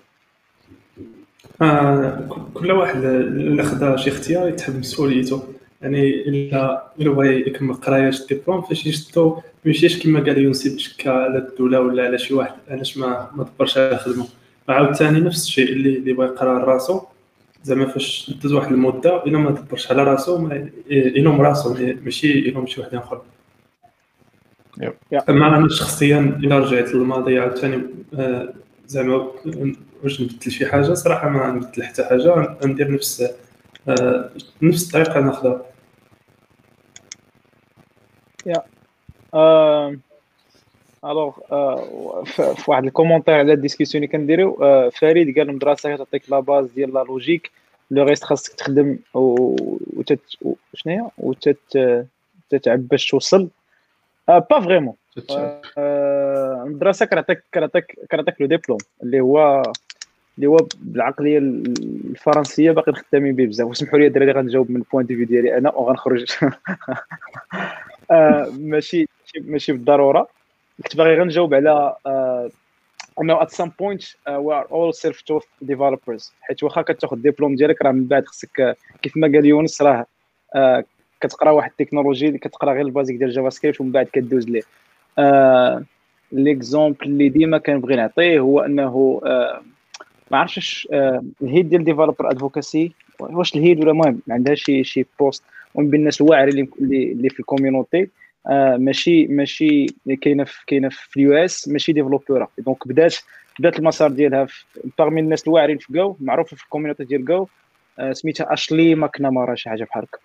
آه كل واحد اللي خدا شي اختيار يتحمل مسؤوليته. يعني الا إلا بغى يكمل قرايه الدبلوم فاش يشدو ما يمشيش كما قال يونسي بشكا على الدولة ولا على شي واحد علاش ما ما دبرش على خدمه عاوتاني نفس الشيء اللي اللي بغى يقرا راسو. زعما فاش دوز واحد المدة إلا ما دبرش على راسو يلوم راسو ماشي يلوم شي واحد آخر. أما أنا شخصيا إلا رجعت للماضي عاوتاني آه، زعما واش نبدل شي حاجة؟ صراحة ما نبدل حتى حاجة ندير نفس نفس الطريقة ناخذها يا alors في واحد ال commentaire على ال discussion اللي كنديرو آه، فريد قال المدرسة كتعطيك la base ديال la logique le reste خاصك تخدم وتت شنو هي وتت تتعب باش توصل. pas vraiment المدرسة كتعطيك كتعطيك كتعطيك le diplôme اللي هو اللي هو بالعقلية الفرنسية باقي خدامين به بزاف. وسمحوا لي الدراري غنجاوب من ال point de vue ديالي أنا وغنخرج. <laughs> آه، ماشي ماشي بالضرورة. كنت باغي غنجاوب على آه، أنه at some point we are all self-taught developers حيت واخا كتاخذ الدبلوم ديالك راه من بعد خصك كيف ما قال يونس راه آه، كتقرا واحد التكنولوجي كتقرا غير ال basic ديال JavaScript ومن بعد كدوز ليه. l'exemple اللي ديما كنبغي نعطيه هو أنه ما عرفتش ال head ديال developer advocacy واش ال head ولا المهم؟ ما عندها شي شي poste ومن بين الناس الواعره اللي اللي في ال community آه ماشي ماشي كاينة في كاينة في ال US ماشي développeur donc بدات بدات المسار ديالها parmi الناس الواعرين في جو معروفة في ال community ديال Go آه سميتها اشلي ماكنامارا شي حاجة بحال هكا.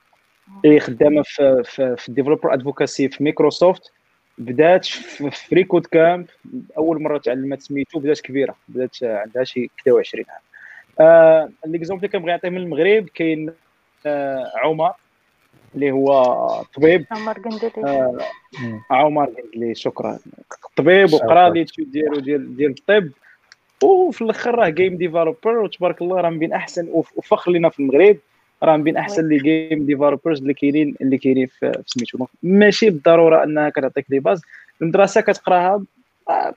هي خدامة في في, في ال developer advocacy في مايكروسوفت بدات في freeCodeCamp أول مرة تعلمت سميتو بدات كبيرة بدات عندها شي 23 عام. آه l'exemple اللي كنبغي نعطيه من المغرب كاين آه عمر اللي هو طبيب. عمر قندلي. آه عمر قندلي شكرا. طبيب وقرا لي ديالو ديال ديال الطب. وفي الآخر راه game developer وتبارك الله راه من بين أحسن وفخر لينا في المغرب. راه من بين أحسن les game developers اللي كاينين اللي كاينين في سميتو ماشي بالضرورة أنها كتعطيك les bases المدرسة كتقراها آه،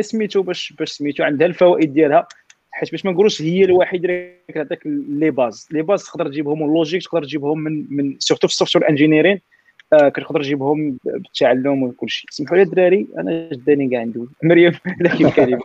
سميتو باش باش سميتو عندها الفوائد ديالها حيت باش ما نقولوش هي الوحيدة اللي كتعطيك les bases les bases تقدر تجيبهم من logique تقدر تجيبهم من من surtout في ال software engineering آه كتقدر تجيبهم بالتعلم وكل شيء. سمحوا لي الدراري أنا جداني كاع ندوي مريم <laughs> لك الكلمة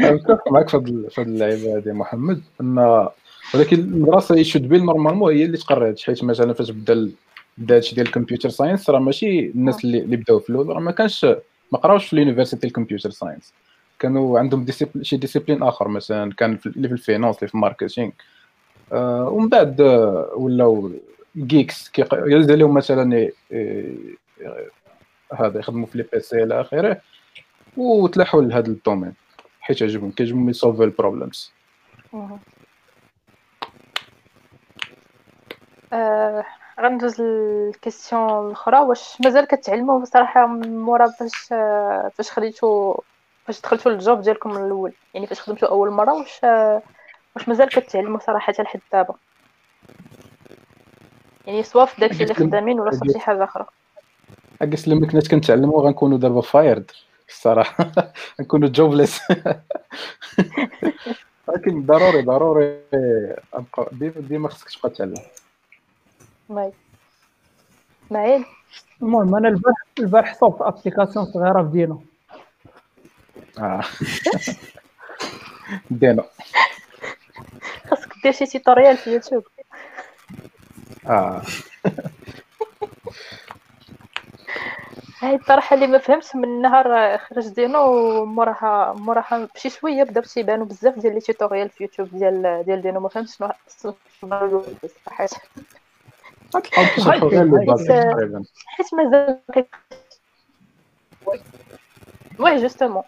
متفق معك في هذه اللعيبة هذه محمد أن ولكن المدرسة يشد بي normalement هي اللي تقرر حيت مثلا فاش بدا بدا هادشي ديال ال computer science راه ماشي الناس اللي, اللي بداو في الأول راه ما كانش ما قراوش في ال university ال computer science كانوا عندهم discipline شي discipline آخر مثلا كان في اللي في ال finance اللي في ال marketing آه ومن بعد آه ولاو جيكس يلزم لهم مثلا هذا يخدموا في les PC إلى آخره وتلاحوا لهذا ال domaine حيت عجبهم كيعجبهم ي solve وا ال problems آه، غندوز لل question الأخرى. واش مازال كتعلموا بصراحة مورا فاش آه، فاش خديتو فاش دخلتوا لل job ديالكم من الأول؟ يعني فاش خدمتوا أول مرة واش آه، واش مازال كتعلموا صراحة لحد دابا؟ يعني soit في داكشي اللي خدامين ولا في شي حاجة أخرى؟ إكس لما كنا كنتعلموا غنكونوا دابا fired الصراحة. <laughs> غنكونوا jobless <laughs> <laughs> ولكن ضروري ضروري ديما خصك تبقى تعلم. ماي اسماعيل المهم أنا البارح البارح صوبت application صغيره في Deno آه دينو خاصك دير شي tutorial في يوتيوب آه هاي الطرحه اللي ما فهمتش من نهار خرج Deno موراها موراها بشي شوية بداو تيبانو بزاف ديال les tutorials في يوتيوب ديال ديال Deno ما فهمتش شنو صراحة حيت مازال oui justement.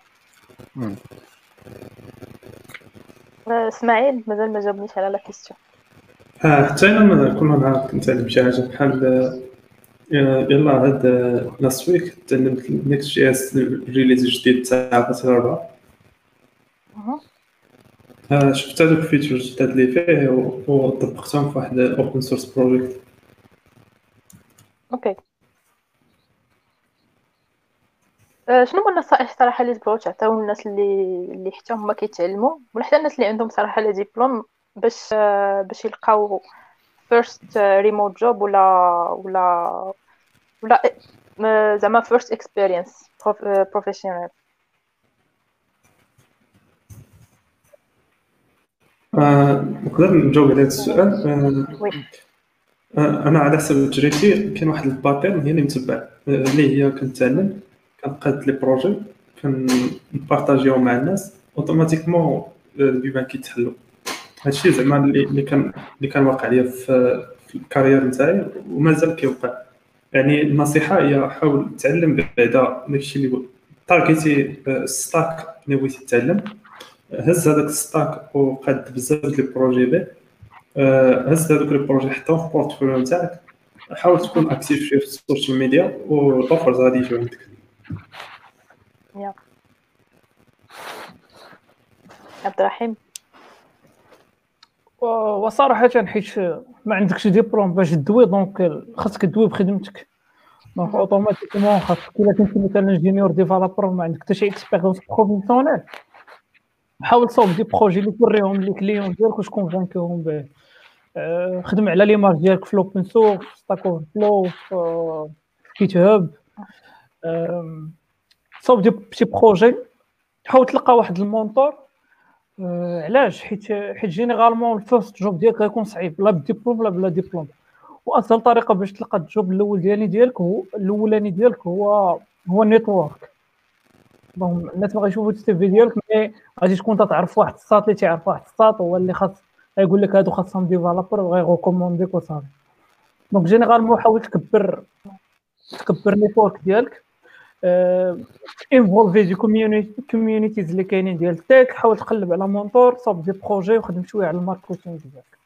إسماعيل مازال ما جاوبنيش على la question آه حتى أنا كل نهار كنتعلم شي حاجة بحال يلا هاد last week تعلمت Next.js release جديد تاع باتر 4 شفت هذوك ال features جداد اللي فيه وطبقتهم في واحد open source project okay. آه، شنو هما النصائح صراحة اللي تبغيو تعطيو الناس اللي اللي حتى هما كيتعلموا؟ ولا حتى الناس اللي عندهم صراحة les diplômes باش آه، باش يلقاو first remote job ولا ولا ولا آه، زعما first experience professional نقدر نجاوب على هذا السؤال. أنا على حسب تجربتي كاين واحد ال pattern هي اللي متبع. اللي هي كنتعلم كنقاد les projets كنبارطاجيهم مع الناس automatiquement البيبان كيتحلوا هادشي زعما اللي كان اللي كان واقع ليا في, ال carrière نتاعي ومازال كيوقع. يعني النصيحة هي حاول تعلم بعدا داكشي اللي تارجيتي stack اللي بغيتي تتعلم هز هذاك ال stack وقاد بزاف ديال ال projets به. هز هذوك ال projets حطهم في ال portfolio نتاعك حاول تكون active شوية في ال social media وال offers غادي يجيو عندك. عبد الرحيم. وصراحة حيت ما عندكش ديبلوم باش تدوي donc خاصك تدوي بخدمتك. donc automatiquement خاصك إلا كنت مثلا junior developer ما عندك حتى شي expérience professionnelle حاول تصاوب des projets اللي توريهم les clients ديالك واش كونفانكيهم به آه، خدم على l'image ديالك في l'open source Stack Overflow في GitHub صاوب des شي projets. حاول تلقى واحد ال mentor. آه، علاش؟ حيت حيت généralement ال first job ديالك غيكون صعيب لا بديبلوم لا بلا ديبلوم وأسهل طريقة باش تلقى ال job الأول ديالي ديالك هو الأولاني ديالك هو هو ال network donc الناس باغي يشوفوا ال CV ديالك mais غادي تكون تعرف واحد الساط اللي تيعرف واحد الساط هو اللي خاص غيقول لك هادو خاصهم developer وغيغوكومونديك وصافي. donc généralement حاول تكبر تكبر network ديالك. انفولفي des communities اللي كاينين ديال ال tech حاول تقلب على mentor صوب des projets وخدم شوية على ال marketing ديالك.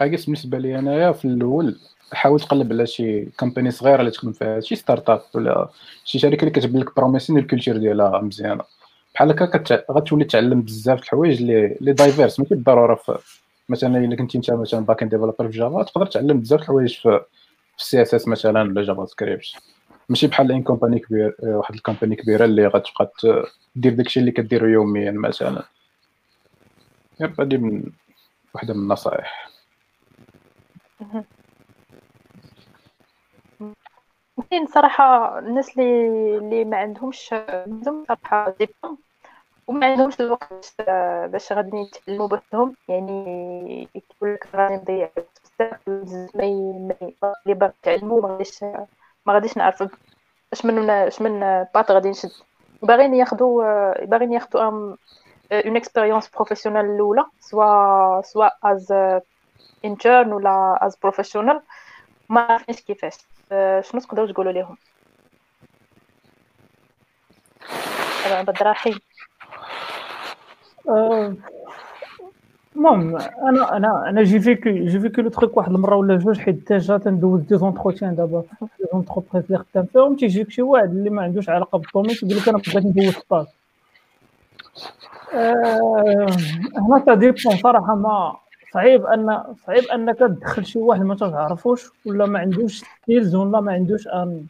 I guess بالنسبة لي أنايا في الأول حاول تقلب على شي company صغيرة اللي تخدم فيها شي startup ولا شي شركة اللي كتبان لك promising ال culture ديالها مزيانة. بحال هكا غتولي تعلم بزاف د الحوايج اللي اللي diverse ماشي بالضرورة في مثلا إلا كنتي أنت مثلا back end developer في Java تقدر تعلم بزاف د الحوايج في ال CSS مثلا ولا JavaScript ماشي بحال ان company كبير واحد ال company كبيرة اللي غتبقى دير داكشي اللي كديرو يوميا مثلا. yep هادي من واحدة من النصائح. كاين صراحة الناس اللي اللي ما عندهمش عندهم صراحة ديبلوم وما عندهمش الوقت باش غادي يتعلموا بوحدهم. يعني يقول لك غادي نضيع بزاف ما اللي باغي يتعلموا ما غاديش ما غاديش نعرف اش من اش من path غادي نشد. باغيين ياخذوا باغيين ياخذوا une expérience professionnelle الأولى soit soit as intern ولا as professional ما عرفناش كيفاش. شنو تقدروا تقولوا لهم عبد الرحيم. المهم أنا أنا أنا j'ai vécu j'ai vécu le truc واحد المرة ولا جوج حيت déjà تندوز des entretiens دابا. في les entreprises اللي خدام فيهم تيجيك شي واحد اللي ما عندوش علاقة بال domaine تيقول لك أنا بغيت ندوز stage هنا ça dépend صراحة ما صعيب ان صعيب أنك تدخل شي واحد ما تعرفوش ولا ما عندوش skills ولا ما عندوش ان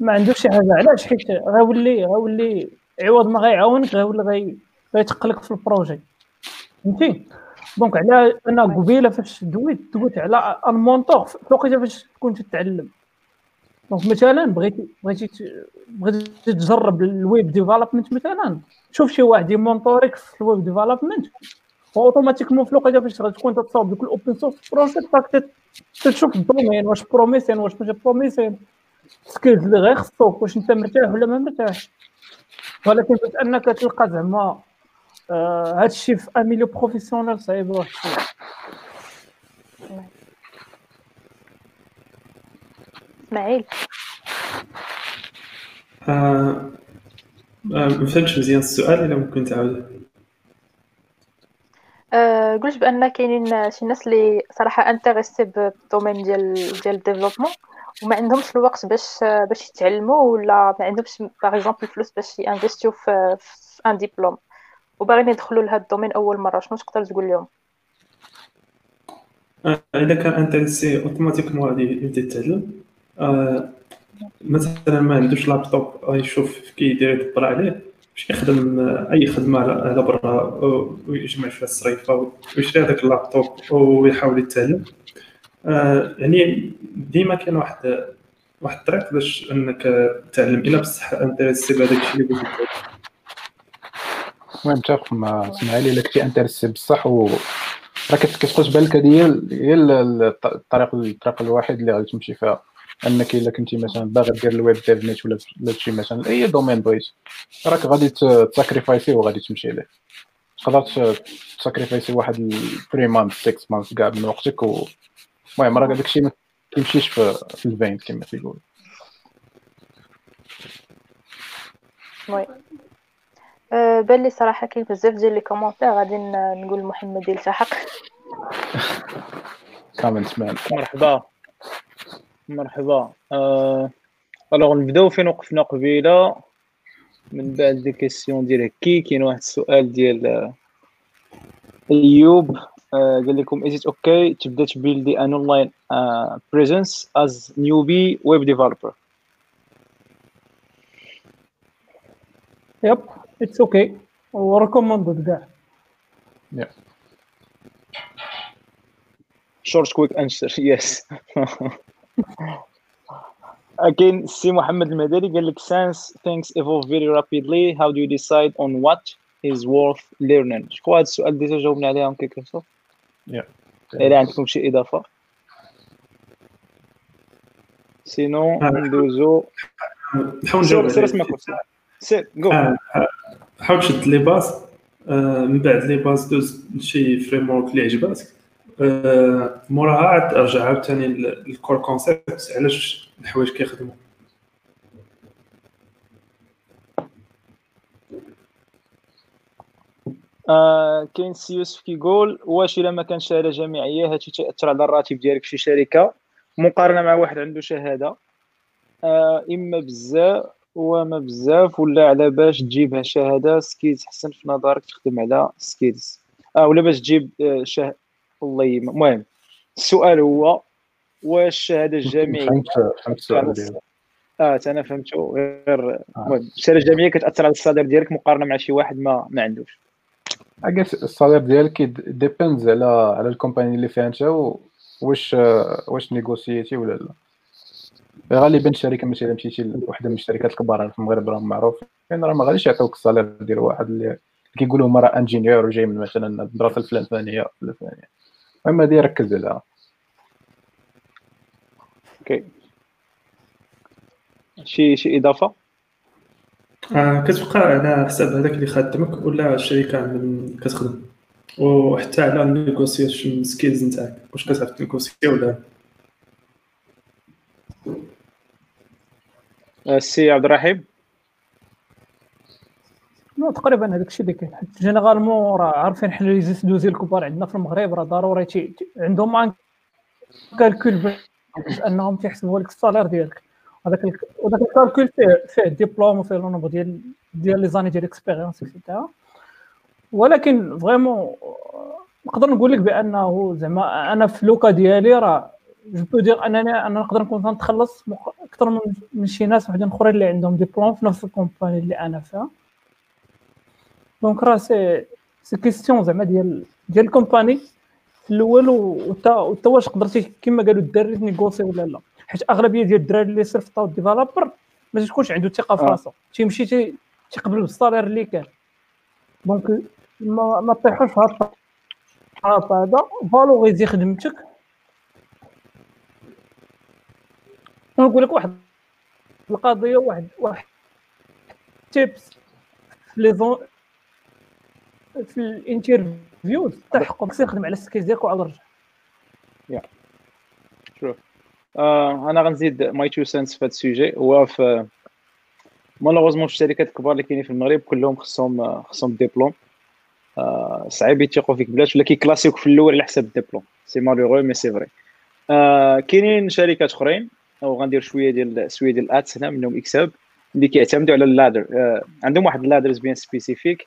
ما عندوش شي حاجة. علاش؟ حيت غيولي غيولي عوض ما غيعاونك غيولي غي غيتقلك في ال projet. فهمتي؟ donc على أنا قبيلة فاش دويت دويت على ال mentor في الوقيته فاش تكون تتعلم. donc مثلا بغيتي بغيتي بغيتي تجرب ال web development مثلا. شوف شي واحد يمونطوريك في ال web development automatiquement في الوقيته فاش تكون تتصاوب ديك ال open source project راك تشوف ال domaine واش promising واش ماشي promising skills اللي غير خصوك واش انت مرتاح ولا ما مرتاحش ولكن باش انك تلقى زعما هذا الشيء في un milieu professionnel صعيب واحد الشيء اسماعيل ما فهمتش مزيان السؤال الا ممكن تعاود أه قلت بأن كاينين شي ناس اللي صراحة intéressés بال domaine ديال ديال ال développement وما عندهمش الوقت باش باش يتعلموا ولا ما عندهمش باغ exemple الفلوس باش ينـ investi ـو في, في un diplôme وباغيين يدخلوا لهذا الدومين أول مرة شنو تقدر تقول لهم؟ آه، إذا كان intéressé automatiquement غادي يبدأ يتعلم. آه، مثلا ما عندوش لابتوب يشوف كي يدير يطلع عليه. باش يخدم أي خدمة على برا ويجمع فيها الصريفة ويشري هذاك اللابتوب ويحاول يتعلم. آه، يعني ديما كاين واحد واحد الطريق باش أنك تعلم إلا بصح intéressé بهذاك الشيء اللي قلت المهم متفق مع إسماعيل إلا كنتي intéressé بصح و راه كتبقى تبان لك هذه هي الطريق الطريق الوحيد اللي غادي تمشي فيها. انك الا كنتي مثلا باغي دير ال web dev نت ولا شي مثلا اي domaine بغيت. راك غادي تـ sacrifice ـي وغادي تمشي ليه تقدر تساكريفايسي واحد 3 مانث 6 مانث كاع من وقتك و المهم راه داك الشيء ما كيمشيش في, في الفين كما تيقول وي. أه بان لي صراحة كاين بزاف ديال لي كومونتير غادي نقول محمد يلتحق. <laughs> كومنت مان مرحبا. مرحبا. أه... الوغ نبداو فين وقفنا قبيله من بعد des questions ديال هكي كاين واحد السؤال ديال ايوب قال لكم is it okay تبدا تـ build ـي an online presence as newbie web developer Yep it's okay و recommended كاع short quick answer yes كاين السي محمد المدني قال لك ساينس things evolve very rapidly. How do you decide on what is worth learning? شكون هذا السؤال ديجا جاوبنا عليه سو Yeah. الا عندكم شي اضافه سينو. ندوزو نحاول نجاوب سير. اسمك سير جو حاول تشد لي باز من بعد لي باز دوز شي فريم ورك اللي عجباتك موراها عاد أرجع عاوتاني لل core concepts علاش الحوايج كيخدموا آه كاين سي يوسف كيقول واش إلا ما كانش شهاده جامعيه هادشي تاثر على الراتب ديالك في شي شركة. مقارنة مع واحد عنده شهادة. آه إما بزاف وما بزاف ولا على باش تجيب شهادة skills حسن في نظرك تخدم على skills آه ولا باش تجيب آه. الله يما المهم السؤال هو واش الشهاده الجامعيه فهمت فهمت آه أنا فهمته غير المهم الشهاده الجامعيه كتأثر على ال salaire ديالك مقارنة مع شي واحد ما ما عندوش؟ أكيد ال salaire ديالك depends على على ال compagnie اللي فيها أنت واش واش négociتي ولا لا. غالبا الشركة مثلا مشيتي لوحده من الشركات الكبار في المغرب راهم معروفين راه ما غاديش يعطيوك ال salaire ديال واحد اللي كيقولوا هما راه ingénieur وجاي من مثلا المدرسة الفلانية الفلانية. المهم هادي ركز عليها okay. شي شي إضافة؟ آه، كتبقى على حساب هذاك اللي خدمك ولا الشركة من كتخدم؟ وحتى على ال negotiation skills نتاعك. واش كتعرف تـ négocie ولا؟ لا. آه، السي عبد الرحيم. Non تقريبا هذاك الشيء اللي كاين. حيت généralement راه عارفين حنا les ESN دوزي الكبار عندنا في المغرب راه ضروري تي عندهم un calcul باش انهم تيحسبوا لك ال salaire ديالك. هذاك وذاك ال calcul فيه فيه الدبلوم وفيه le nombre ديال ديال les années ديال expérience et cetera ولكن vraiment نقدر نقول لك بأنه زعما أنا في le cas ديالي راه je peux dire انني أنا نقدر نكون تنتخلص أكثر من شي ناس وحدين أخرين اللي عندهم ديبلوم في نفس ال compagnie اللي أنا فيها. donc راه c'est c'est question زعما ديال ديال ال compagnie في الأول وتا وتا واش قدرتي كما قالوا الدراري négocier ولا لا حيت اغلبيه ديال الدراري اللي صيفطوا développeur ما تكونش عنده ثقة في آه. راسو. تيمشي تي- تيقبل بال salaire اللي كان. donc ما ما طيحوش في هاد ال trap هذا valoriser خدمتك. ونقول لك واحد القضية واحد واحد tips في les في ال interview تحقق تخدم على ال skills ديالك وعاود رجع آه أنا غنزيد my two cents في هذا ال sujet. هو في malheureusement في الشركات الكبار اللي كاينين في المغرب كلهم خصهم خصهم ديبلوم آه صعيب يثيقوا فيك بلاش ولا كيكلاسيوك في الأول على حساب الدبلوم سي مالوغو مي سي فري كاينين شركات أخرين. أو غندير شوية ديال شوية ديال الاتس هنا منهم اكساب اللي كيعتمدوا على اللادر عندهم واحد اللادرز بيان سبيسيفيك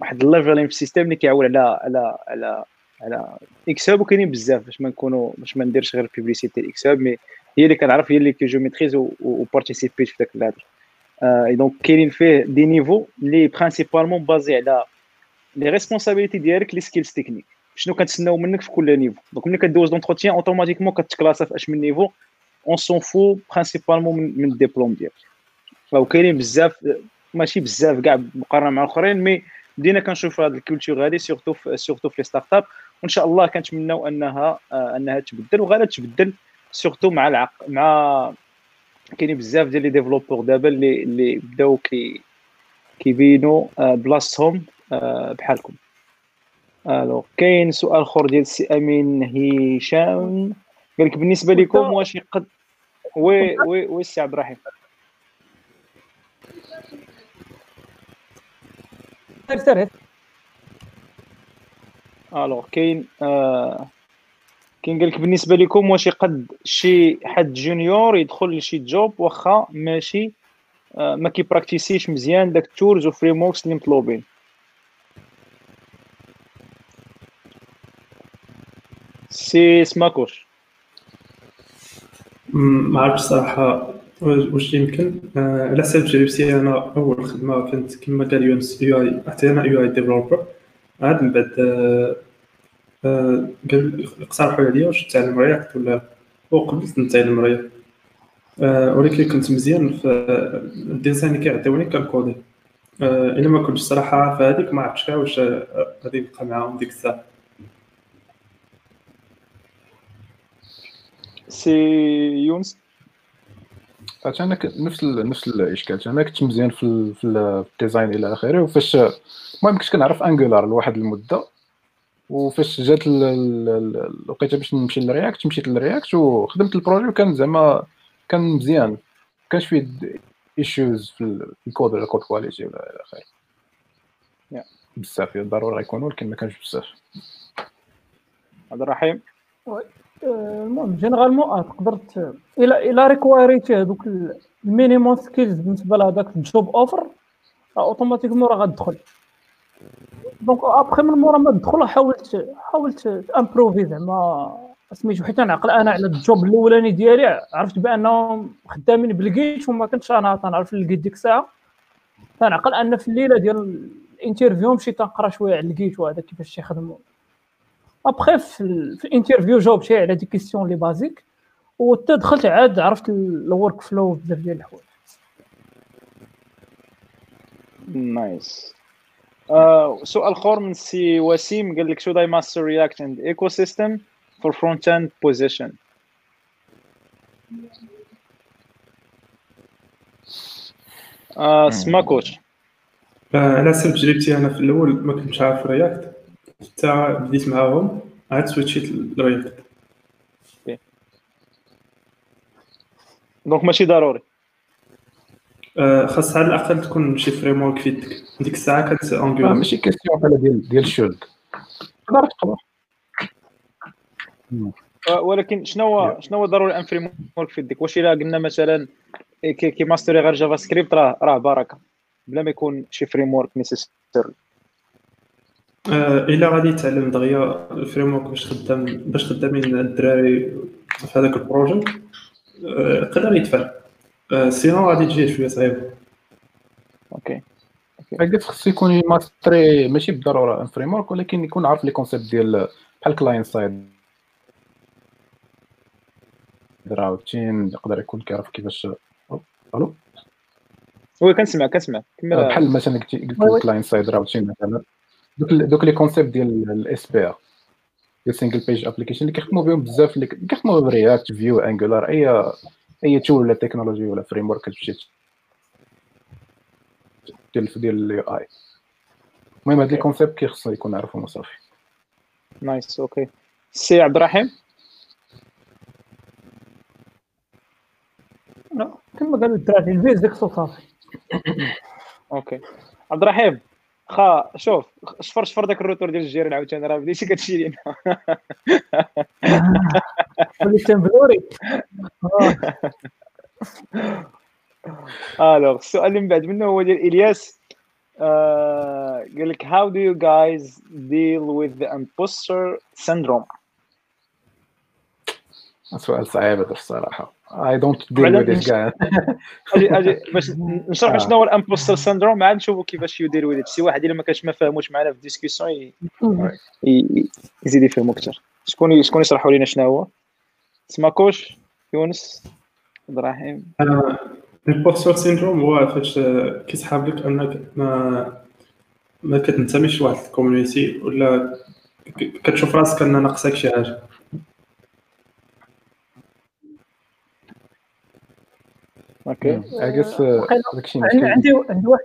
واحد الليفلين في السيستم اللي كيعول على على على على إكساب وكاينين بزاف باش ما نكونوا باش ما نديرش غير بيبليسيتي الاكساب مي هي اللي كنعرف هي اللي كي جو ميتريز وبارتيسيبيت في ذاك اللادر آه دونك كاينين فيه des niveaux اللي principalement basés على les responsabilités ديالك les skills techniques شنو كنتسناو منك في كل niveau donc ملي كدوز l'entretien automatiquement كتكلاسا في اش من niveau on s'en fout principalement من, من الدبلوم ديالك. وكاينين بزاف ماشي بزاف كاع مقارنة مع الاخرين mais بدينا كنشوف هذا ال culture هذه surtout في surtout في les startups وإن شاء الله كنتمناو أنها آه أنها تبدل وغادا تبدل surtout مع العق مع كاينين بزاف ديال les développeurs دابا اللي اللي بداو كي كيبينوا آه بلاصتهم آه بحالكم. Alors كاين سؤال آخر ديال السي أمين هشام. قال لك بالنسبة لكم واش يقد oui oui oui السي عبد الرحيم. سير سير Alors كاين آه كاين قال لك بالنسبة لكم واش يقد شي حد junior يدخل لشي job واخا ماشي آه ما كي practice يش مزيان داك ال tools و frameworks اللي مطلوبين. سي سماكوش. ما عرفتش صراحة. واش يمكن؟ آه، على حسب تجربتي أنا أول خدمة كانت كما قال يونس UI حتى أنا UI developer عاد من بعد آه، آه، قال اقترحوا عليا واش نتعلم React ولا وقبلت نتعلم React ولكن كنت مزيان في ال design اللي كيعطيوني كن codi إلا ما كنتش صراحة عارف هذيك ما عرفتش واش غادي نبقى معاهم ديك الساعة. سي يونس؟ أنا نفس ال... نفس الإشكال. أنا كنت مزيان في ال... في ال design إلى آخره وفاش المهم كنت كنعرف Angular لواحد المدة وفاش جات الوقيته باش نمشي لل React مشيت للرياكت وخدمت ال projet وكان زعما كان مزيان. كانش فيه issues في الكود ولا ال code quality ولا إلى آخره. بزاف ضروري يكون ولكن ما كانش بزاف. عبد الرحيم؟ المهم généralement تقدر إلى إلى require يتي هذوك ال minimum skills بالنسبة لهذاك ال job offer automatiquement راه غتدخل. donc après من مورا ما تدخل حاولت حاولت improve ي زعما سميتو حيت نعقل أنا على ال job الأولاني ديالي عرفت بأنهم خدامين بال Git وما كنتش أنا تنعرف ال Git ديك الساعة. تنعقل أن في الليلة ديال ال interview مشيت تنقرا شوية على ال Git وهذا كيفاش تيخدموا après في, ال interview جاوب شي على des questions les basiques وتا دخلت عاد عرفت ال workflow بزاف ديال الحوايج nice سؤال اخر من سي وسيم قال لك should I master React and ecosystem for front end position uh, سماكوش على حسب تجربتي أنا في الأول ما كنتش عارف React حتى بديت معاهم عاد switch يت لل React donc ماشي ضروري. آه، خاص على الأقل تكون شي framework في يدك ديك الساعة كانت Angular. ماشي question بحال ديال ديال ال should تقدر تقدر ولكن شنو هو شنو هو ضروري un framework في يدك واش إلا قلنا مثلا كي ماستري غير JavaScript راه راه بركه بلا ما يكون شي framework necessarily آه، إلا غادي تعلم دغيا ال framework باش خدام باش خدامين الدراري في هذاك ال projet آه، يقدر يدفع آه، sinon غادي تجي شوية صعيبه Okay. قلت خصو يكون ماستري ماشي بالضرورة framework ولكن يكون عارف les concepts ديال بحال client-side routing يقدر يكون كيعرف كيفاش ألو؟ Oui كنسمع كنسمع. بحال مثلا قلت client-side routing مثلا. دوك دوك les concepts ديال الاس بي ار ديال single page application اللي كيخدموا بهم بزاف اللي كيخدموا ب React Vue Angular any tool ولا تكنولوجي ولا framework كتمشي ديال ديال ال UI المهم هاد les concepts كيخصو يكون عارفهم وصافي. nice okay سي عبد الرحيم كما قالوا الدراري ال basics صافي okay عبد الرحيم خا شوف شفر شفر داك الروتور ديال الجيران عاوتاني راه بديتي كتشي لينا وليت blurry Alors السؤال اللي من بعد منه هو ديال إلياس. آه، قال لك how do you guys deal with the imposter syndrome? سؤال صعيب الصراحة. I don't deal with this guy. <laughs> أجي أجي باش <laughs> نشرح شنو هو ال imposter syndrome عاد نشوفوا كيفاش يدير with شي واحد إلا ما كانش ما فاهموش معنا في ال discussion <laughs> يزيد يفهم أكثر. شكون شكون يشرحوا لنا شنو هو؟ سماكوش يونس؟ عبد الرحيم ال imposter syndrome هو فاش كيسحاب لك أنك ما ما كتنتميش لواحد ال community ولا كتشوف راسك ان ناقصك شي حاجة. أوكي. اجس عندي عندي واحد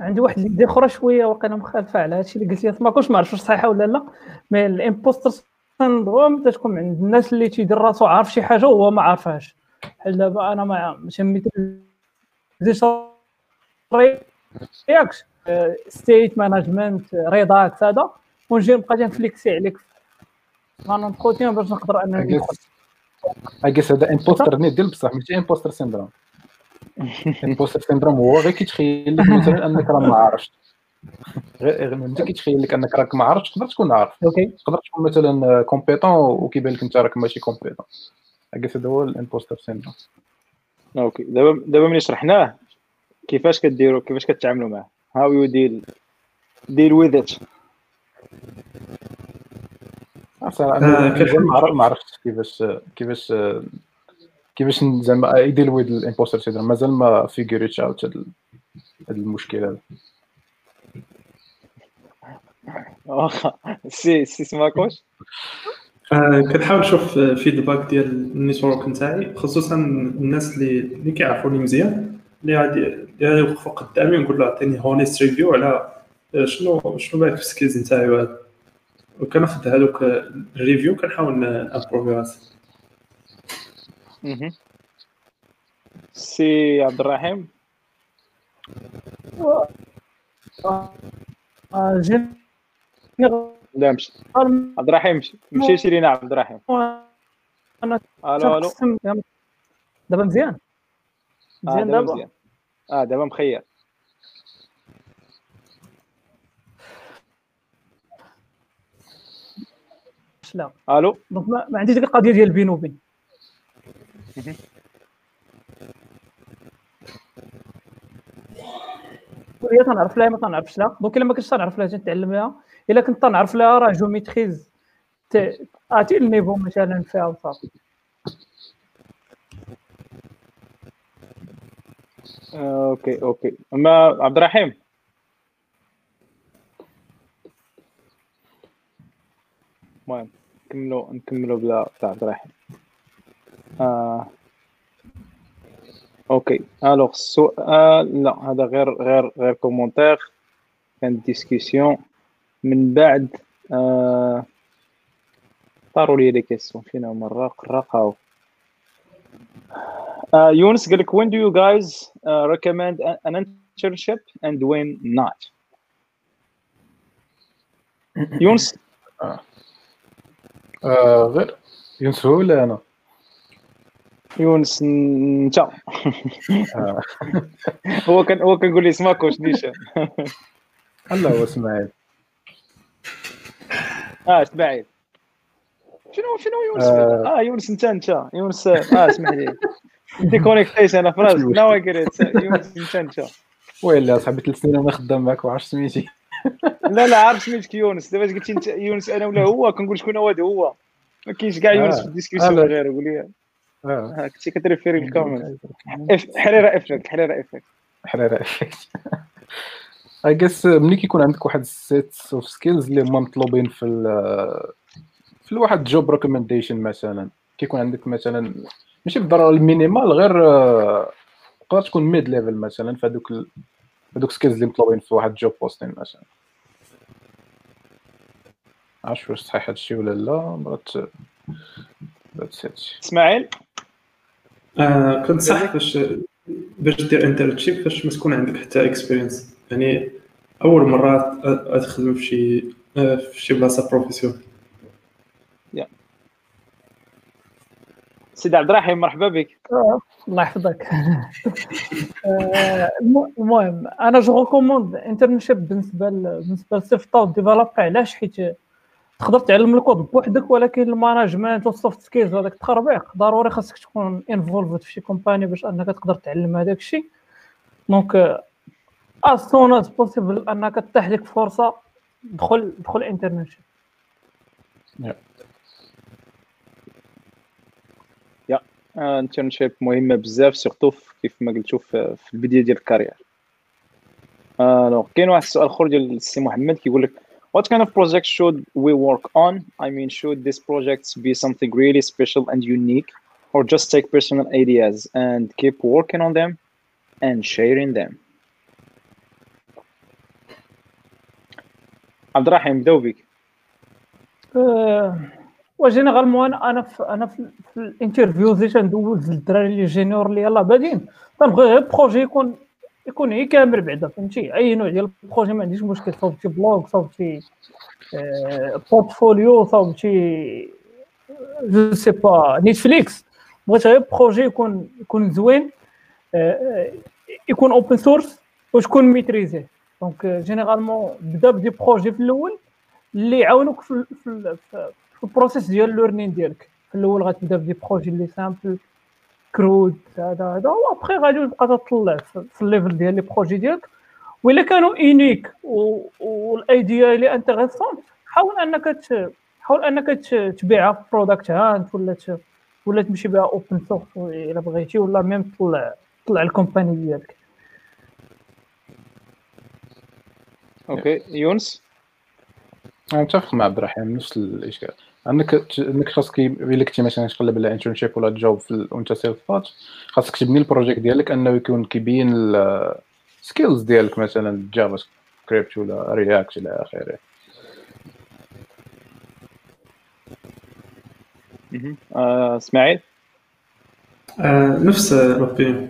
عندي واحد idée أخرى شوية واقيلا مخالفه على هادشي اللي قلتي ما كنتش ما عرفتش واش صحيحة ولا لا. mais ال impostor syndrome تكون عند الناس اللي تيدير راسو عارف شي حاجة وهو ما عارفهاش. بحال دابا أنا ما سميت React ش ستيت مانجمنت ريداكس هذا ونجي نبقى تنفليكسي عليك. ما نونتروتيان باش نقدر انني اكيس هذا امبوستر نيت ديال بصح ماشي امبوستر سيندروم امبوستر سيندروم هو غير كيتخيل لك مثلا <laughs> أنك راه ما عارفش. غير أنت كيتخيل لك أنك راك ما عارفش تقدر تكون عارف. أوكي. تقدر تكون مثلا كومبيتون وكيبان لك أنت راك ماشي كومبيتون. اكيس هذا هو الامبوستر سيندروم okay. دابا دابا ملي شرحناه؟ كيفاش كديروا كيفاش كتعاملوا معاه؟ how you deal deal with it ما عرفتش كيفاش كيفاش كيفاش زعما يدير with ال impostor syndrome مازال ما figuريتش out هذا المشكل هذا. واخا سي سي سماكوش آه، كنحاول نشوف feedback ديال ال network نتاعي خصوصا الناس اللي اللي كيعرفوني مزيان اللي غادي اللي غادي يوقفوا قدامي ونقول له عطيني honest review على آه، شنو شنو بالك في ال skills نتاعي وهذا. وكناخذ هذوك ال review كنحاول نimproveي راسي. سي عبد الرحيم. آه، لا مش عبد الرحيم مش- مشيتي لينا عبد الرحيم. أنا ألو ألو. دابا مزيان. آه، مزيان دابا آه دابا مخير. لا. ألو. دونك ما, ما عنديش ديك القضية ديال بين وبين. هي تنعرف لها ما تنعرفش لها donc إلا ما كنتش تنعرف لها تنتعلمها إلا كنت تنعرف لها راه je maîtrise ت- عرفتي ال niveau مثلا فيها وصافي. آه، okay okay. ما عبد الرحيم. المهم نكملوا نكملوا بلا بلا عبد الرحيم. آه. أوكي. الوغ السؤال لا هذا غير غير غير كومونتير كان ديسكسيون من بعد آه. طاروا لي لي كيسيون فين هما الراقه Uh, Yunus قال لك when do you guys uh, recommend an internship and when not? يونس؟ آه غير. يونس هو ولا أنا؟ يونس انت آه. <laughs> هو كان هو كنقول لي سماك واش نيشان <laughs> الله هو إسماعيل. آه إسماعيل. شنو شنو يونس؟ آه. آه يونس انت انت يونس آه اسمح لي. ديكونيكتيش <laughs> أنا في راسي ناو اي يونس انت انت ويلا صاحبي ثلاث سنين وأنا خدام معاك وعرفت سميتي لا لا عارف سميتك يونس. دابا قلتي أنت؟ يونس أنا ولا هو؟ كنقول شكون هو؟ هذا هو. ما كاينش كاع يونس آه. في الديسكسيون آه، لا. غير قول لي آه. آه، كنتي كتريفيري الكومنت حريرة افكت حريرة افكت حريرة اي جس ملي كيكون عندك واحد السيت اوف سكيلز اللي هما مطلوبين في ال في واحد جوب ريكومنديشن مثلا. كيكون عندك مثلا ماشي بالضروره المينيمال غير آه، تقدر تكون ميد ليفل مثلا في هذوك ال- هذوك سكيلز اللي مطلوبين في واحد جوب بوستين مثلا. عرفت واش صحيح هادشي ولا لا بغات ذاتس ات إسماعيل؟ آه كنت صح باش باش دير انترنشيب فاش ما تكون عندك حتى اكسبيرينس يعني أول مرة تخدم في شي آه، في شي بلاصة بروفيسيون سيدي عبد الرحيم مرحبا بك. آه، الله يحفظك. <laughs> آه، الم- المهم أنا جو ريكوموند انترنشيب بالنسبة بالنسبة where developer علاش حيت تقدر تعلم الكود بوحدك ولكن ال management وال soft skills وهذاك التخربيق ضروري خاصك تكون involved في شي company باش أنك تقدر تعلم هذاك الشيء donc as soon as possible أنك تتاح لك فرصة دخل دخل انترنشيب انترنشيب مهمه بزاف surtout كيف ما قلتو في في البداية ديال ال carrière. alors كاين واحد السؤال اخر ديال السي محمد كيقول لك What kind of project should we work on? I mean, should these projects be something really special and unique, or just take personal ideas and keep working on them and sharing them? عبد الرحيم بداو بك آه، وجينيرالمون انا انا في انا في, في الانترفيوز اللي تندوز للدراري اللي جينيور اللي يلاه بادين تنبغي غير بروجي يكون يكون هي كامل بعدا فهمتي؟ أي نوع ديال البروجي ما عنديش مشكل صوبتي بلوغ صوبتي بورتفوليو صوبتي جو سي با نيتفليكس بغيت غير بروجي يكون يكون زوين آه، آه، يكون اوبن سورس وتكون ميتريزي دونك جينيرالمون بدا بدي بروجي في الأول اللي يعاونوك في في, في, البروسيس ديال اللورنين ديالك. في الأول غتبدا بدي بروجي اللي سامبل CRUD هذا هذا. وابخي غادي تبقى تطلع في ال level ديال les projets ديالك. وإلا كانوا unique وال idea اللي intéressante حاول أنك حاول أنك تبيعها في Product Hunt ولا ولا تمشي بها open source إلا بغيتي ولا même تطلع تطلع ال company ديالك. OK يونس؟ أنا متفق مع عبد الرحيم نفس الإشكال. انك انك خاصك الا كنتي مثلا تقلب على internship ولا job في وانت self-taught خاصك تبني ال project ديالك انه يكون كيبين ال skills ديالك مثلا JavaScript ولا React إلى اخره اسماعيل نفس ربي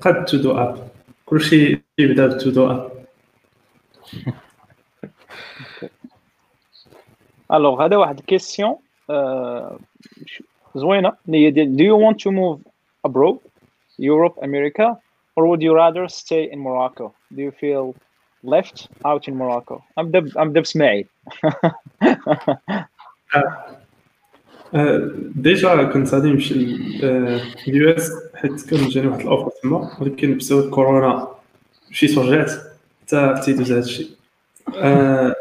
قد to-do app كلشي يبدا ب to-do app Alors هذا واحد ال question زوينة. اللي هي ديال do you want to move abroad Europe America or would you rather stay in Morocco? Do you feel left out in Morocco? ابدا ابدا باسماعيل déjà كنت غادي نمشي لل US حيت كان جاني واحد ال offer تما ولكن بسبب كورونا مشيت ورجعت حتى تيدوز هذا الشيء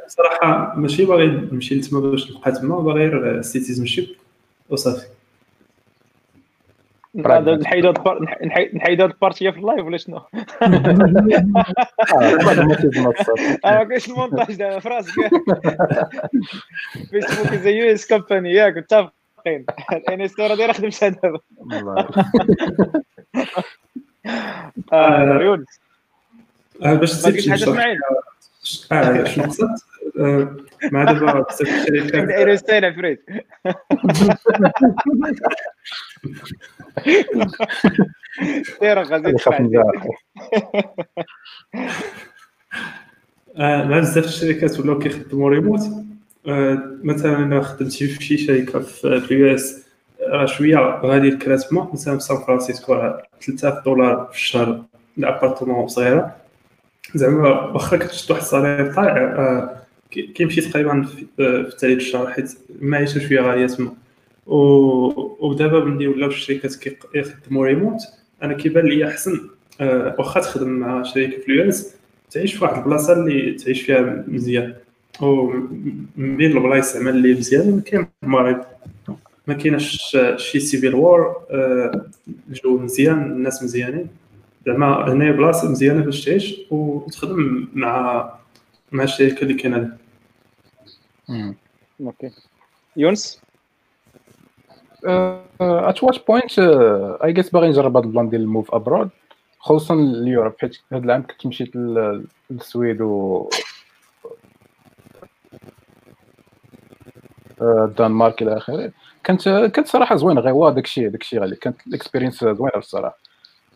صراحة ماشي باغي نمشي لتما باش نبقى تما باغي غير citizenship وصافي نحيدو نحيدو هاد ال partie في ال live ولا شنو؟ <laughs> آه <laughs> كاينش المونتاج دابا في راسك Facebook is US company ياك متفقين. يعني الصورة ديالها خدمتها دابا. <laughs> يونس. باش تزيد حاجة اسماعيل؟ آه شنو قصدت مع دابا بزاف الشركات عفريت داير غادي مع بزاف الشركات ولاو كيخدموا ريموت مثلا أنا خدمتي في شي شركه في ال US راه شوية غالي الكراسمه مثلا في سان فرانسيسكو 3000 دولار في الشهر l'appartement صغيره زعما واخا كتشد واحد ال salaire طالع كيمشي تقريبا في الثالث الشهر حيت المعيشه شوية غالية تما. ودابا ملي ولاو الشركات كيخدموا ريموت أنا كيبان لي أحسن واخا تخدم مع شركه في ال US تعيش في واحد البلاصة اللي تعيش فيها مزيان. و من بين البلايص زعما اللي مزيان كاين المغرب ما كاينش شي civil war الجو مزيان الناس مزيانين. زعما هنايا بلاصة مزيانة باش تعيش وتخدم مع مع الشركة اللي كاينة. OK. يونس؟ at one point I guess باغي نجرب هذا ال plan ديال ال move abroad خصوصا ل Europe حيت هذا العام كنت مشيت للسويد و الدنمارك إلى آخره. كانت كانت صراحة زوينة غير هو داكشي داكشي غالي. كانت ال experience زوينة الصراحة.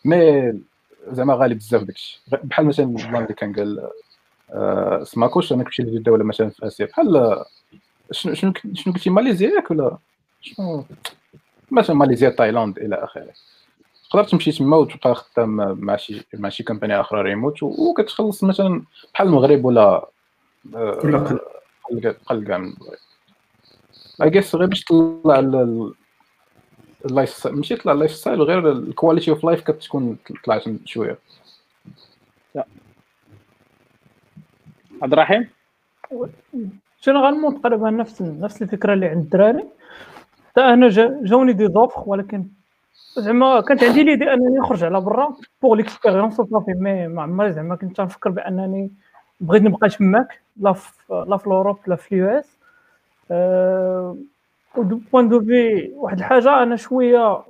mais زعما غالي بزاف داكشي. بحال مثلا ال plan اللي كان قال آه، سماكوش أنا كنمشي لشي دوله مثلا في آسيا بحال شنو شنو شنو قلتي ماليزيا ياك ولا؟ شنو؟ مثلا ماليزيا تايلاند إلى آخره. تقدر تمشي تما وتبقى خدام مع شي مع شي company أخرى ريموت وكتخلص مثلا بحال المغرب ولا ولا قل كاع من المغرب اي غير باش تطلع ال life ماشي تطلع ال lifestyle غير ال quality of life كتكون طلعت شوية. عبد الرحيم؟ généralement تقريبا نفس نفس الفكرة اللي عند الدراري. حتى أنا جاوني des offres ولكن زعما كانت عندي l'idée أنني نخرج على برا pour l'expérience صافي mais ما عمري زعما كنت نفكر بأنني بغيت نبقى تماك لا في لا في ال Europe لا في ال US. أه point de vue واحد الحاجة أنا شوية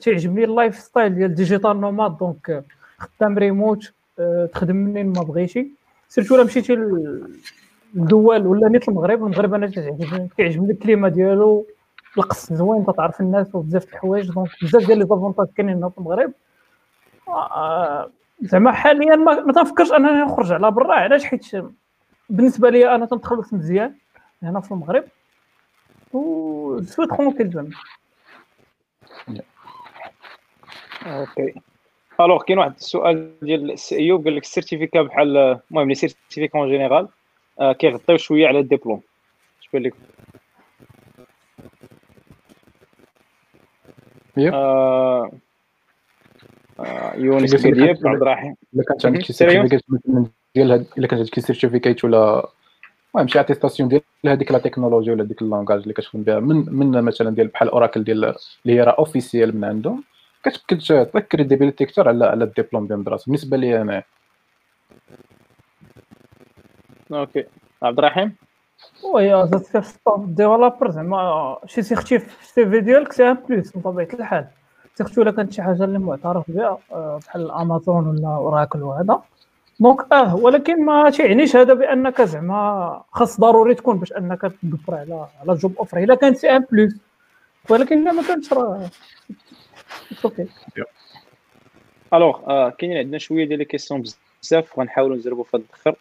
تعجبني ال lifestyle ديال digital nomad donc خدام ريموت أه تخدم منين ما بغيتي. surtout إلا مشيتي الدول ولا نيت المغرب المغرب أنا كيعجبني ال climat ديالو الطقس زوين تعرف الناس وبزاف الحوايج donc بزاف ديال les avantages كاينين هنا في المغرب. آه، زعما حاليا ما تنفكرش أنني نخرج على برا علاش؟ حيت بالنسبة لي أنا تنتخلص مزيان هنا في المغرب. و c'est tranquille زعما OK alors كاين واحد السؤال ديال السي ايوب قال لك ال certificat بحال المهم les certificats en général كيغطيو شوية على الدبلوم. اش بان لك. آه، آه، يونس كنت- عبد الرحيم. الا كانت عندك شي مثلا ديال هاد الا كانت عندك شي certificat ولا المهم شي attestation ديال هذيك la technologie ولا ديك ال langage اللي كتخدم بها من من مثلا ديال بحال Oracle ديال اللي هي راه officiel من عندهم كتعطيك crédibilité أكثر على على الدبلوم ديال المدرسة. بالنسبة لي أنا. OK. عبد الرحيم؟ oui زاد فيه staff developer زعما شي certif في ال CV ديالك c'est un plus من طبيعه الحال. surtout الا كانت شي حاجة اللي معترف بها آه، بحال امازون ولا Oracle وهذا. donc آه ولكن ما تيعنيش هذا بأنك زعما خاص ضروري تكون باش أنك تدبر على على job offer إلا كانت c'est un plus ولكن إلا ما كانتش راه OK alors آه كاينين عندنا شوية ديال لي بزاف غنحاولوا نزربوا في هذا الأخر.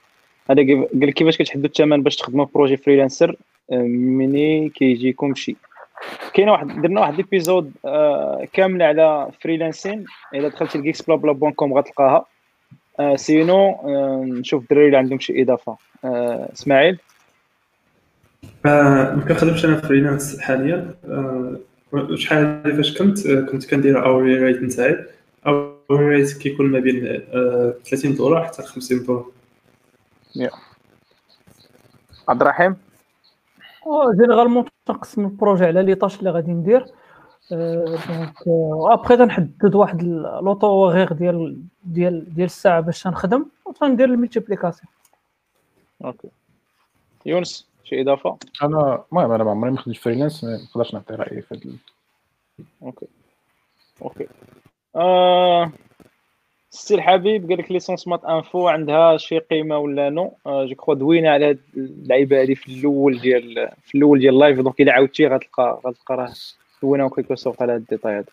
هذا قال كيفاش كتحددوا الثمن باش تخدموا في projet freelancer آه، مني كيجيكم شي. كاينة واحد درنا واحد l'épisode آه كامله على freelancing اذا دخلتي ل geeksblabla point com غتلقاها. آه sinon آه نشوف الدراري اللي عندهم شي إضافة. آه إسماعيل؟ آه، ما كنخدمش أنا freelance حاليا. آه، شحال فاش كنت؟ آه، كنت كندير hourly rate نتاعي. hourly rate كيكون ما بين آه، 30 دولار حتى 50 دولار. عبد الرحيم؟ généralement تنقسم ال projet على les tâches اللي غادي ندير. donc après تنحدد واحد le taux horaire ديال ديال ديال الساعة باش تنخدم وتندير ال multiplication okay يونس شي اضافه أنا المهم أنا ما عمري ما خدمت freelance ما نقدرش نعطي رأيي في هاد ال- okay okay آه سي الحبيب قال لك licence math info عندها شي قيمة ولا non آه je crois دوينا على هاد اللعيبة هادي في الأول ديال في الأول ديال ال live donc إلا عاودتي غتلقى غتلقى راه. دوينا quelque sorte على هاد ال détail هذا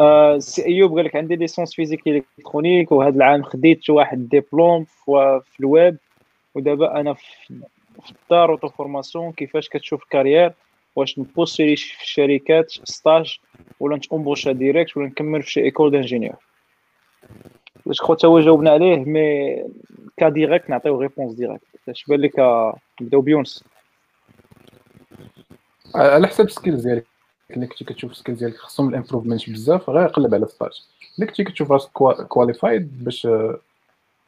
آه سي ايوب قال لك عندي licence physique électronique وهذا العام خديت واحد ديبلوم في, الويب ودابا أنا في, الدار auto-formation كيفاش كتشوف ال carrière واش ن postuler في الشركات stage ولا نت embaucher direct ولا نكمل في شي école d'ingénieur واش خو تا هو جاوبنا عليه mais كا direct نعطيو réponse directe اش بان لك نبداو بيونس. على حسب ال skills ديالك. الا كنتي كتشوف ال skills ديالك خصهم ال improvement بزاف غير قلب على stage الا كنتي كتشوف راسك qualified باش آه،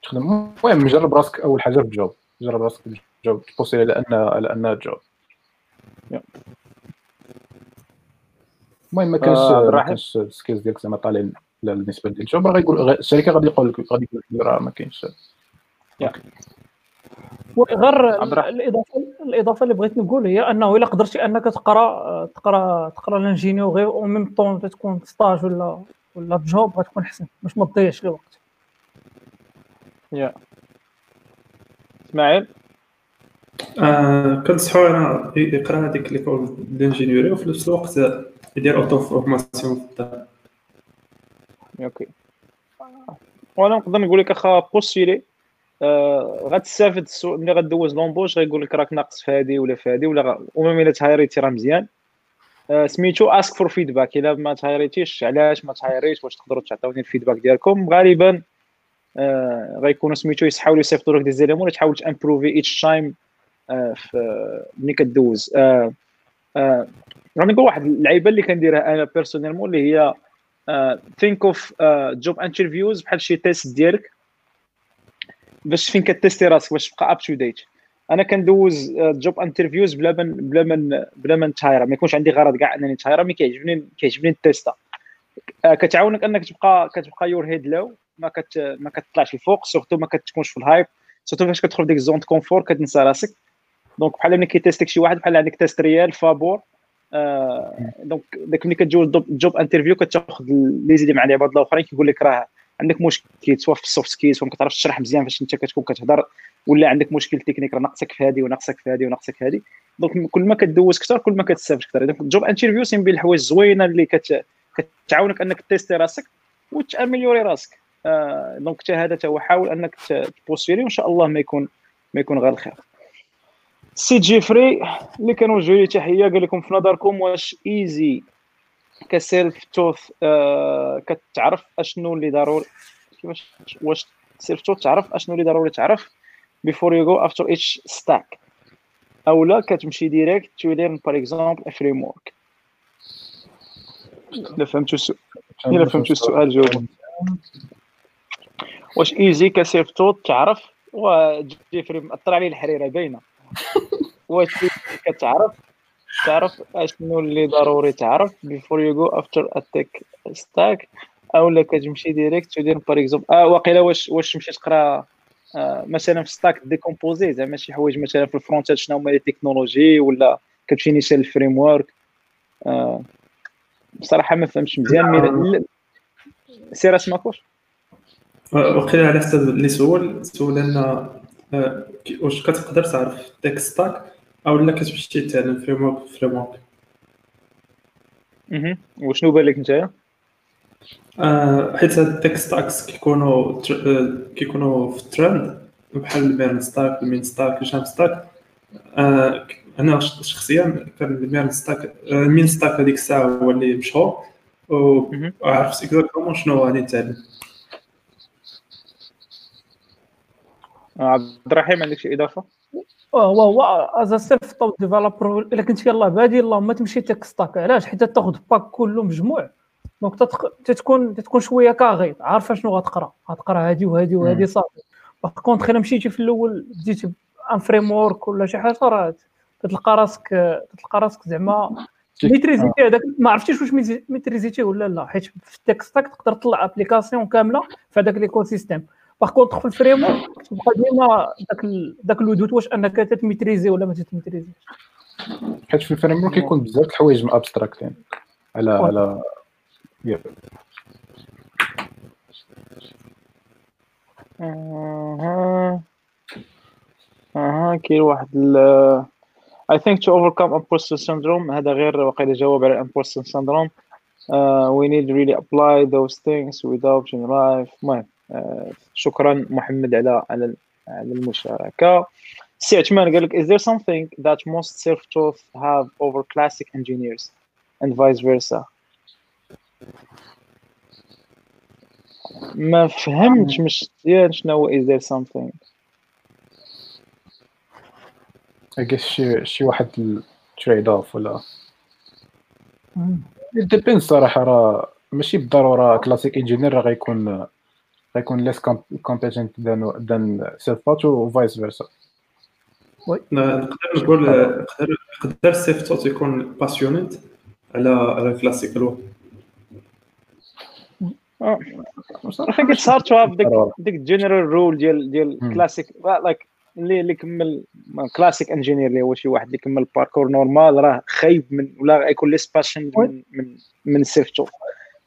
تخدم. المهم جرب راسك أول حاجة في ال job جرب راسك في ال job ت postuler على أن على انها job المهم ما كانش آه، ما. كانش ال skills ديالك زعما طالعين لا بالنسبة لل job راه غيقول الشركة غادي يقول لك غادي يقول لك راه ما كاينش. عبد الرحيم. الاضافه الإضافة اللي بغيت نقول هي أنه إلا قدرتي أنك تقرأ تقرأ تقرأ ال ingénieur au même temps تكون stage ولا ولا job غتكون أحسن. باش ما تضيعش الوقت. يا. إسماعيل؟ آه، كنصحو أنا يقرأ هذيك l'école d'ingénieur وفي نفس الوقت يدير auto-formation في الدار okay. وأنا نقدر نقول لك أخا postuler آه غتستافد ملي غدوز l'embauche غيقول لك راك ناقص في هذه ولا في هذه ولا. المهم إلا ت hire يتي راه مزيان. آه سميتو ask for feedback إلا ما ت hire يتيش علاش ما ت hire يش واش تقدروا تعطيوني ال feedback ديالكم؟ غالبا آه غيكونوا سميتو يحاولوا يصيفطوا لك des éléments تحاول ت improve each time ملي كدوز. غادي نقول واحد اللعيبة اللي كنديرها أنا personnellement اللي هي think of job interviews بحال شي test ديالك. باش فين كت tester راسك باش تبقى up to date أنا كندوز job interviews بلا من بلا من بلا ما نت hire ا ما يكونش عندي غرض كاع إنني نت hire ا mais كيعجبني كيعجبني ال test آه، كتعاونك أنك تبقى كتبقى your head low ما كت ما كتطلعش لفوق surtout ما كتكونش في ال hype surtout فاش كتدخل ديك ال zone confort كتنسى راسك. donc بحال ملي كي test يك شي واحد بحال عندك test réel فابور. آه donc داك ملي كتجوز job interview كتاخذ les idées مع العباد الآخرين كيقول لك راه عندك مشكل سواء في ال soft skills وما كتعرفش تشرح مزيان فاش انت كتكون كتهضر ولا عندك مشكل تكنيك راه ناقصك في هذه وناقصك في هذه وناقصك في هذه donc كل ما كدوز أكثر كل ما كتستافد أكثر donc ال job interview من بين الحوايج زوينه اللي كت... كتعاونك انك tester راسك وت améliorer راسك. آه donc حتى هذا هو حاول انك ت postuler وإن شاء الله ما يكون ما يكون غير الخير. سي جيفري اللي كنوجه ليه تحية قال لكم في نظركم واش easy ك self-taught آه كتعرف أشنو اللي ضروري كيفاش واش self-taught تعرف أشنو اللي ضروري تعرف before you go after a tech stack. أو لا كتمشي direct to learn for example a framework. إلا فهمتوا السؤال إلا فهمتوا السؤال. جاوبوا واش easy ك self-taught تعرف؟ وجيفري مأثر عليه الحريرة باينة. <laughs> واش كتعرف؟ تعرف أشنو اللي ضروري تعرف before you go after a tech stack أو لا كتمشي direct تدير par exemple آه واقيلا واش واش تمشي تقرا آه مثلا في stack décomposer زعما شي حوايج مثلا في ال front شنو هما les technologies ولا كتمشي نيشان ال framework آه بصراحة ما فهمتش مزيان mais سير اسمكوش وقيلا على حسب اللي سول؟ سول أن واش كتقدر تعرف ديك stack أو لا كتمشي تعلم framework framework وشنو بان لك نتايا؟ آه حيت هاد ال tech stacks كيكونوا كيكونوا في الترند بحال ال MERN stack ال MEAN stack ال JAM stack. آه أنا شخصيا كان ال MERN stack ال MEAN stack هذيك الساعة هو اللي مشهور. وعرفت exactement شنو غادي نتعلم عبد الرحيم عندك شي إضافة؟ هو هو as self-taught developer إلا كنت يلاه بادي اللهم تمشي tech stack علاش؟ حيت تاخذ pack كله مجموع. donc تتكون تتكون شوية كاغي. عارفه شنو غتقرأ؟ غتقرأ هادي وهادي وهادي صافي. par contre إلا مشيتي في الأول بديتي un framework ولا شي حاجة راه تلقى راسك تلقى راسك زعما maîtrisيتي هذاك ما عرفتيش واش maîtrisيتي ولا لا. حيت في ال tech stack تقدر تطلع application كاملة في هذاك l'écosystème par contre في ال framework تبقى ديما داك داك le doute واش انك تت maîtriser ولا ما تت maîtriser ش حيت في ال framework كيكون بزاف الحوايج abstracted على على أها أها كاين واحد ال I think to overcome imposter syndrome هذا غير وقيلا جواب على imposter syndrome. Uh, we need to really apply those things without in life. المهم شكرا محمد على على على المشاركة. سي عثمان قال لك is there something that most self-taught have over classic engineers? And vice versa. ما فهمتش مش مزيان شنو هو is there something? I guess شي شي واحد trade-off ولا؟ dépend صراحة راه ماشي بالضرورة classic engineer راه غيكون غيكون less competent than self-taught و vice versa نقدر نقول نقدر نقدر self-taught يكون passionate على على الكلاسيك الوقت صراحة hard to have ديك ديك general rule ديال ديال classic like اللي اللي كمل classic engineer اللي هو شي واحد اللي كمل parcours normal راه خايب من ولا يكون less passion من من من ال self-taught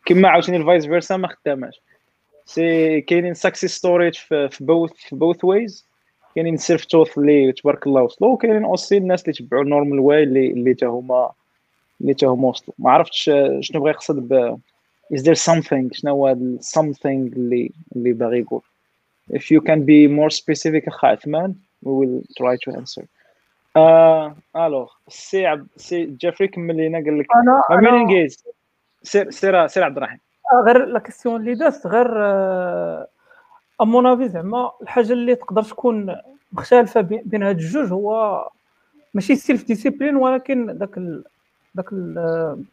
كما عاوتاني ال vice versa ما خداماش سي كاينين success story في both في both ways كاينين self-taught اللي تبارك الله وصلوا وكاينين aussi الناس اللي تبعوا ال normal way اللي اللي تا هما اللي تا هما وصلوا. ما عرفتش شنو بغى يقصد ب is there something شنو هو something اللي اللي باغي يقول؟ If you can be more specific اخ عثمان we will try to answer. آه alors سي عبد سي جيفري كمل لينا قال لك أنا مين انجيز سير سير سير عبد الرحيم. غير la question اللي دازت غير à mon avis زعما الحاجة اللي تقدر تكون مختلفة بين هاد الجوج هو ماشي self-discipline ولكن داك ال داك ال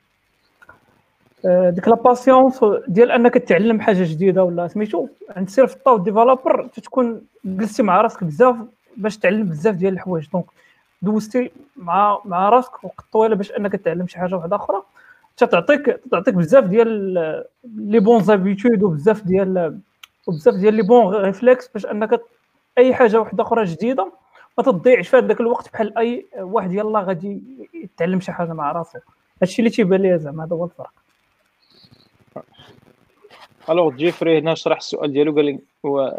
ديك la patience ديال أنك تعلم حاجة جديدة ولا سميتو عند self-taught developer تكون جلستي مع راسك بزاف باش تعلم بزاف ديال الحوايج. donc دوزتي مع مع راسك وقت طويلة باش أنك تعلم شي حاجة واحدة أخرى. تعطيك تعطيك بزاف ديال les bonnes habitudes وبزاف ديال وبزاف ديال les bons réflexes باش انك أي حاجة واحدة أخرى جديدة ما تضيعش في هذاك الوقت بحال أي واحد يلا غادي يتعلم شي حاجة مع راسو. هادشي اللي تيبان لي زعما هذا هو الفرق. alors جيفري هنا شرح السؤال ديالو قال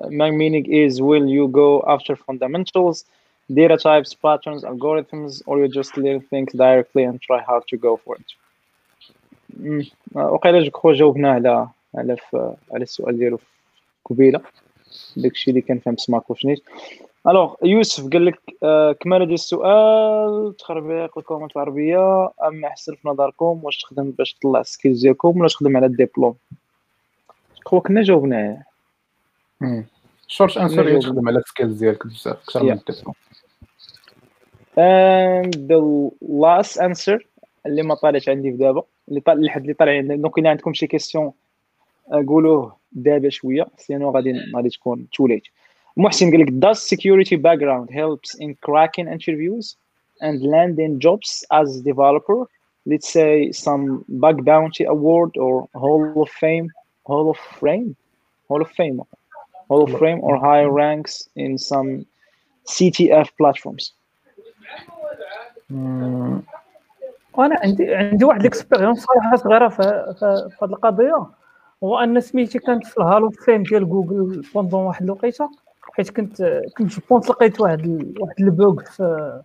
my meaning is will you go after fundamentals data types patterns algorithms or you just learn things directly and try hard to go for it? وقيلا je crois جاوبنا على على على السؤال ديالو قبيلة. داكشي اللي كان فهم سماكو شنيت. alors يوسف قال لك آه كمال ديال السؤال تخربيق ال comment العربية. اما أحسن في نظركم واش تخدم باش تطلع ال skills ديالكم ولا تخدم على الدبلوم؟ هو كنا جاوبناه short answer هي تخدم على ال skills ديالك بزاف أكثر من ال diplôme. And the last answer اللي ما طالعش عندي في دابا. اللي طالع لحد اللي طالع دونك الا عندكم شي كيسيون قولوه دابا شويه سينو غادي غادي تكون تو ليت محسن قال لك does security background helps in cracking interviews and landing jobs as developer let's say some bug bounty award or hall of fame hall of fame hall of fame hall of fame or higher ranks in some CTF platforms وأنا عندي عندي واحد ال expérience صراحة صغيرة في في هذه القضية هو ان سميتي كانت في ال hall of fame ديال جوجل pendant واحد الوقيته حيت كنت كنت جبونت لقيت واحد ال... واحد ال bug في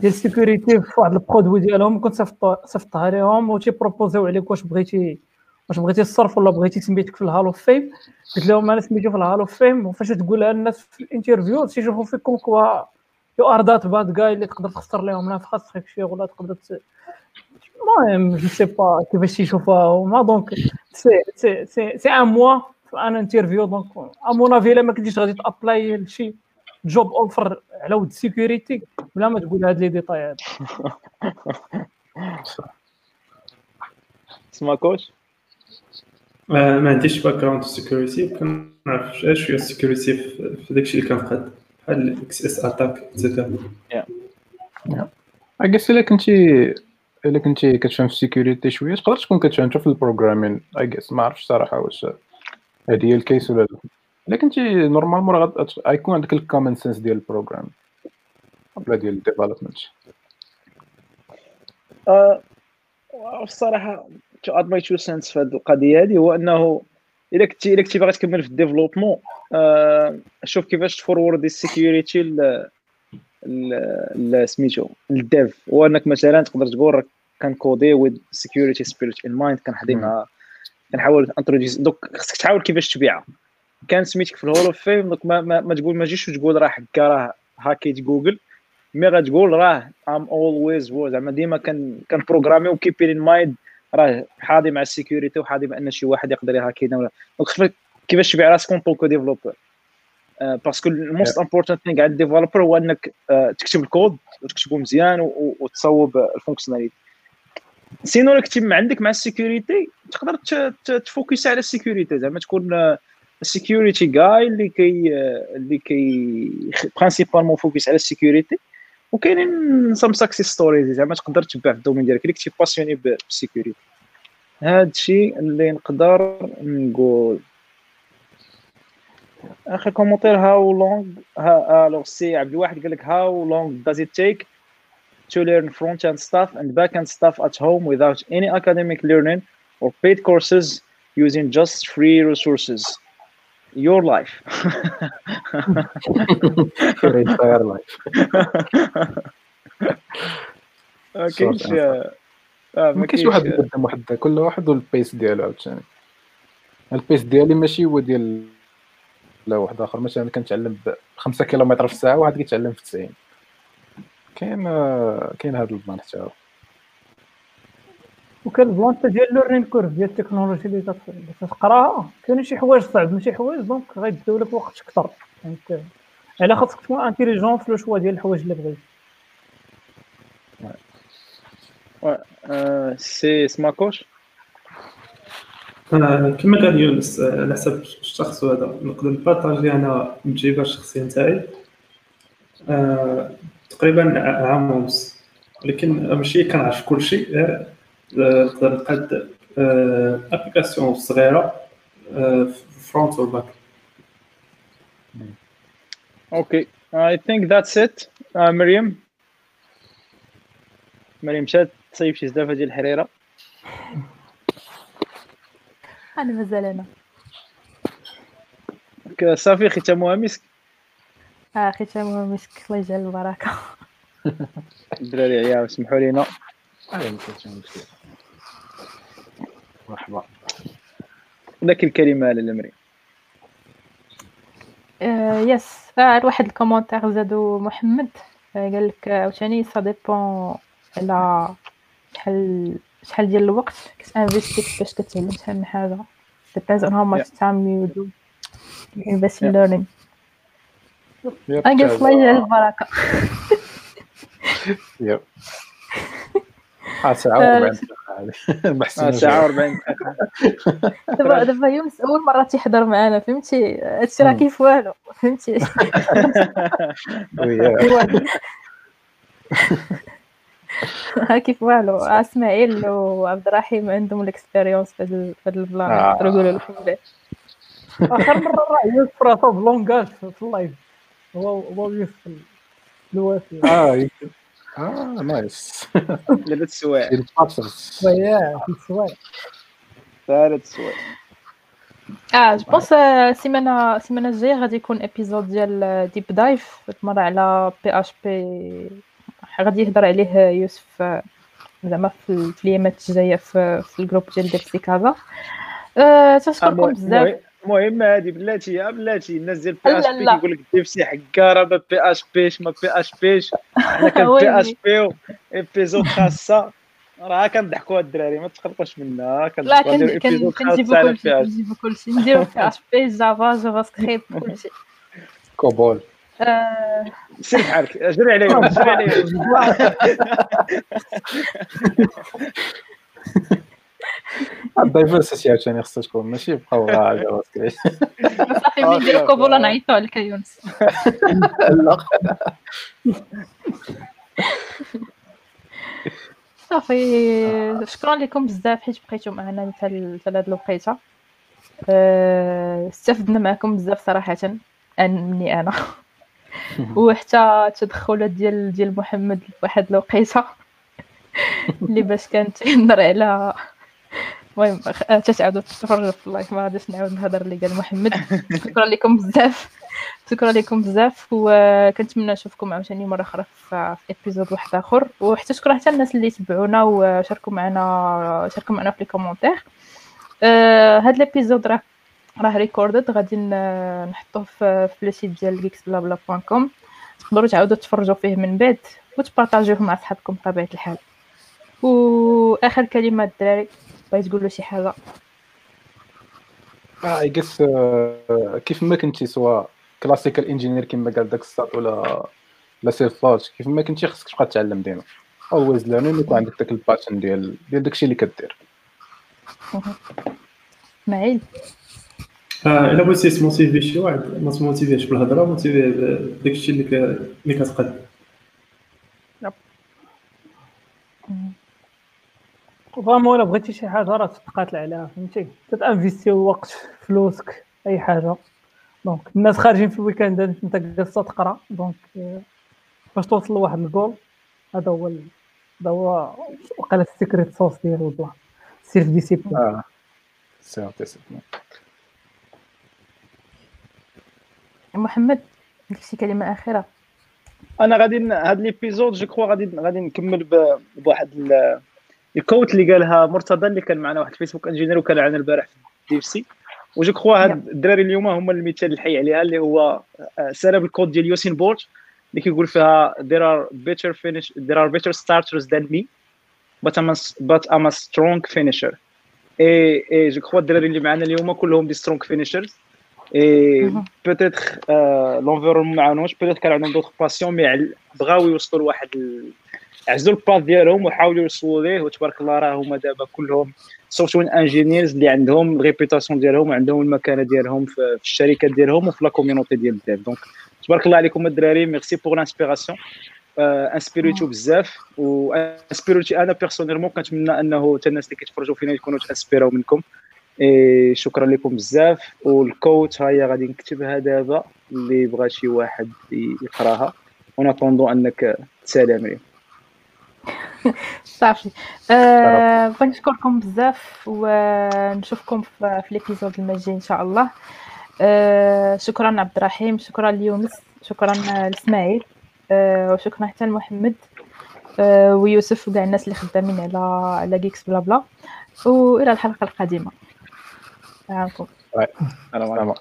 ديال السيكوريتي في واحد البرودوي ديالهم كنت صيفطها لهم و تيبروبوزيو عليك واش بغيتي واش بغيتي الصرف ولا بغيتي سميتك في الهالو فيم. قلت لهم أنا سميتو في الهالو فيم وفاش تقولها الناس في الانترفيو تيشوفوا فيكم كوا يو ار ذات باد جاي اللي تقدر تخسر لهم نفخات شي ولا تقدر المهم جو سي با كيفاش تيشوفوها هما دونك سي سي سي سي ان موا في ان انترفيو دونك ا مون افي إلا ما كنتيش غادي تأبلاي لشي job offer على whole security بلا ما تقول هاد les détails هاد. <laughs> سماكوش ما عنديش background في ال security كنعرف شوية ال security في داكشي اللي كنقاد بحال ال XSS attack et cetera اكيس إلا كنتي إلا كنتي كتفهم في ال security شوية تقدر تكون كتفهم في ال programming اكيس ما عرفتش صراحة واش هذه هي الكيس ولا لا. إلا كنتي normalement غيكون عندك ال common sense ديال ال programme ولا ديال ال development الصراحه to add my two cents في هذه القضية هذه هو إنه إلا كنتي إلا كنتي باغي تكمل في ال développement آه شوف كيفاش t forward ال security سميتو ال dev هو إنك مثلا تقدر تقول راك كن codi with security spirit in mind كنحضي مع كنحاول introduce donc خصك تحاول كيفاش تبيعها. كان سميتك في ال hall of fame donc ما, ما, ما تقول ما تجيش تقول راه حكا راه hackيت Google mais غتقول راه I'm always زعما ديما كان كان programmi و keeping in mind راه حاضي مع ال sécurité وحاضي بان شي واحد يقدر ي hackينا ولا. donc كيفاش تبيع راسك en tant que developer parce que ال most important thing على ال developer هو انك uh, تكتب الكود وتكتبه مزيان وتصوب ال fonctionnalité sinon كنتي عندك مع ال sécurité تقدر ت focus على ال sécurité. زعما تكون ال sécurité جاي اللي كي اللي كي principalement focus على ال sécurité. وكاينين some success stories زعما تقدر تبع في ال domaine ديالك اللي كنتي passionné ب ال sécurité هذا الشيء اللي نقدر نقول اخر commentaire how long الوغ سي عبد الواحد قال لك how long does it take to learn front end stuff and back end stuff at home without any academic learning or paid courses using just free resources? Your life. <laughs> Your entire life. ما كاينش ما كاينش واحد قدام واحد كل واحد وال pace ديالو عاوتاني. ال pace ديالي ماشي هو ديال لا واحد آخر. مثلا كنتعلم ب 5 كيلومتر في الساعة واحد كيتعلم في 90 كاين كاين هذا ال plan حتى هو. وكان ال plan ديال learning curve ديال التكنولوجي اللي تقراها كاين شي حوايج صعب ماشي حوايج donc غيديو لك وقت أكثر. يعني على خاصك تكون intelligent في ال choix ديال الحوايج اللي بغيتي سي سماكوش كما قال يونس على حسب الشخص هذا. نقدر n partagi أنا التجربة الشخصية نتاعي. تقريبا عام ونص. ولكن ماشي كنعرف كل نقدر نقاد application صغيرة front و back okay I think that's it مريم؟ مريم مشات تصيب شي زلافه ديال الحريرة؟ أنا مازال أنا صافي ختامها مسك آه ختامها مسك الله يجعل البركة. <laughs> الدراري عياو سمحوا لينا. اي ما كاينش مشكل مرحبا لك الكلمة للمري yes فعل واحد ال commentaire زادو محمد آه، قال لك آه، عاوتاني ça dépend على شحال شحال ديال الوقت. كت investi باش كتعلم شحال من حاجة. Depends on how much time you do. You invest in learning. الله يجعل البركه yep 49 <laughs> آه، ساعة ساعه 40 دابا دابا يونس أول مرة تيحضر معنا فهمتي؟ هادشي راه <laughs> <laughs> آه، كيف والو فهمتي؟ ها كيف والو؟ إسماعيل وعبد الرحيم عندهم ال expérience في هاد ال plan نقدروا نقولوا لكم به آخر مرة راه يوسف راسو في ال live هو هو يوسف الوافي آه يوسف آه nice ثلاث سوايع في السوايع ثلاث سوايع آه je pense السيمانه السيمانه الجايه غادي يكون épisode ديال deep dive المره على PHP غادي يهضر عليه يوسف زعما في ال- في الايامات الجايه في, في ال groupe ديال DevC Casa تشكركم بزاف المهم هذه بلاتي يا بلاتي الناس ديال PHP. كيقول لك DevC حكاره ما بي اش بيش ما بي اش بيش. حنا كان <laughs> PHP épisode خاصة. راه كنضحكوا الدراري ما تقلقوش منا لا كنجيبو كلشي بي اش. كنجيبو كلشي. نديرو PHP Java JavaScript كلشي. COBOL. أه. سير بحالك جري عليهم جري عليهم. <laughs> <laughs> ال diversity عاوتاني خصها تكون ماشي بقاو غا JavaScript صافي ملي نديرو صافي. COBOL نعيطو عليك يا يونس لا صافي شكرا لكم بزاف حيت بقيتو معنا حتى ل- حتى لهاد الوقيته استفدنا معكم بزاف صراحة أن- مني أنا وحتى التدخلات ديال ديال محمد فواحد الوقيته اللي باش كانت تهضر على المهم خ- تتعاودوا تتفرجوا في ال live ما غاديش نعاود نهضر اللي قال محمد. شكرا لكم بزاف. شكرا لكم بزاف. وكنتمنى نشوفكم عاوتاني مرة أخرى في épisode واحد آخر. وحتى شكرا حتى الناس اللي تبعونا وشاركوا معنا شاركوا معنا في les commentaires آه هاد ال épisode راه راه recorded غادي نحطوه في في le site ديال geeks blabla point com تقدروا تعاودوا تفرجوا فيه من بعد وتبارطاجيوه مع صحابكم بطبيعة الحال. واخر كلمة الدراري. بغيت تقولوا شي حاجة؟ آه I guess كيف ما كنتي سواء classical engineer كما قال داك الساط ولا لا self كيف ما كنتي خصك تبقى تتعلم ديما. always learning يكون عندك داك ال passion ديال ديال داكشي اللي كدير. اسماعيل آه، إلا بغيتي تموتيفي شي واحد ما تموتيفيهش بالهضره موتيفيه بداكشي اللي ك- اللي كتقد vraiment إلا بغيتي شي حاجة راه تتقاتل عليها فهمتي؟ تتانفيستي وقت فلوسك أي حاجة. donc الناس خارجين في الويكاندات أنت جالس تقرأ. دونك آه، باش توصل لواحد الجول هذا هو ال- هذا هو وقال ال secret sauce ديال ال plan self discipline آه. c'est discipline محمد عندك شي كلمة أخيرة. أنا غادي هاد l'épisode je crois غادي غادي نكمل بواحد ال quote اللي قالها مرتضى اللي كان معنا واحد ال Facebook engineer وكان معنا البارح في دي إف سي. و je crois هاد الدراري اليوم هما المثال الحي عليها اللي هو آه، سرب ال quote ديال يوسين بولت اللي كيقول فيها there are better finish there are better starters than me but I'm a, but I'm a strong finisher. et et je crois الدراري اللي معنا اليوم كلهم des strong finishers et. peut-être l'environnement ما عاونوش peut-être كان عندهم d'autres passions mais بغاو يوصلوا لواحد عزلوا ال path ديالهم وحاولوا يوصلوا ليه وتبارك الله راه هما دابا كلهم software engineers اللي عندهم ال réputation ديالهم وعندهم المكانة ديالهم في الشركات ديالهم وفي la community ديال ال dev donc تبارك الله عليكم الدراري merci pour l'inspiration انسبيريتو بزاف وانسبيريتي أنا personnellement كنتمنى أنه حتى الناس اللي كيتفرجوا فينا يكونوا تانسبيراو منكم. إيه شكرا لكم بزاف. وال quote هاهي غادي نكتبها دابا اللي بغى شي واحد يقراها. و en attendant أنك تسالي مريم صافي. آه، بغيت نشكركم بزاف ونشوفكم في في l'épisode المجي إن شاء الله. آه، شكرا عبد الرحيم شكرا ليونس شكرا لإسماعيل آه، وشكرا حتى لمحمد ويوسف وكاع الناس اللي خدامين على على جيكس بلا بلا. وإلى الحلقة القادمة. معكم السلام عليكم.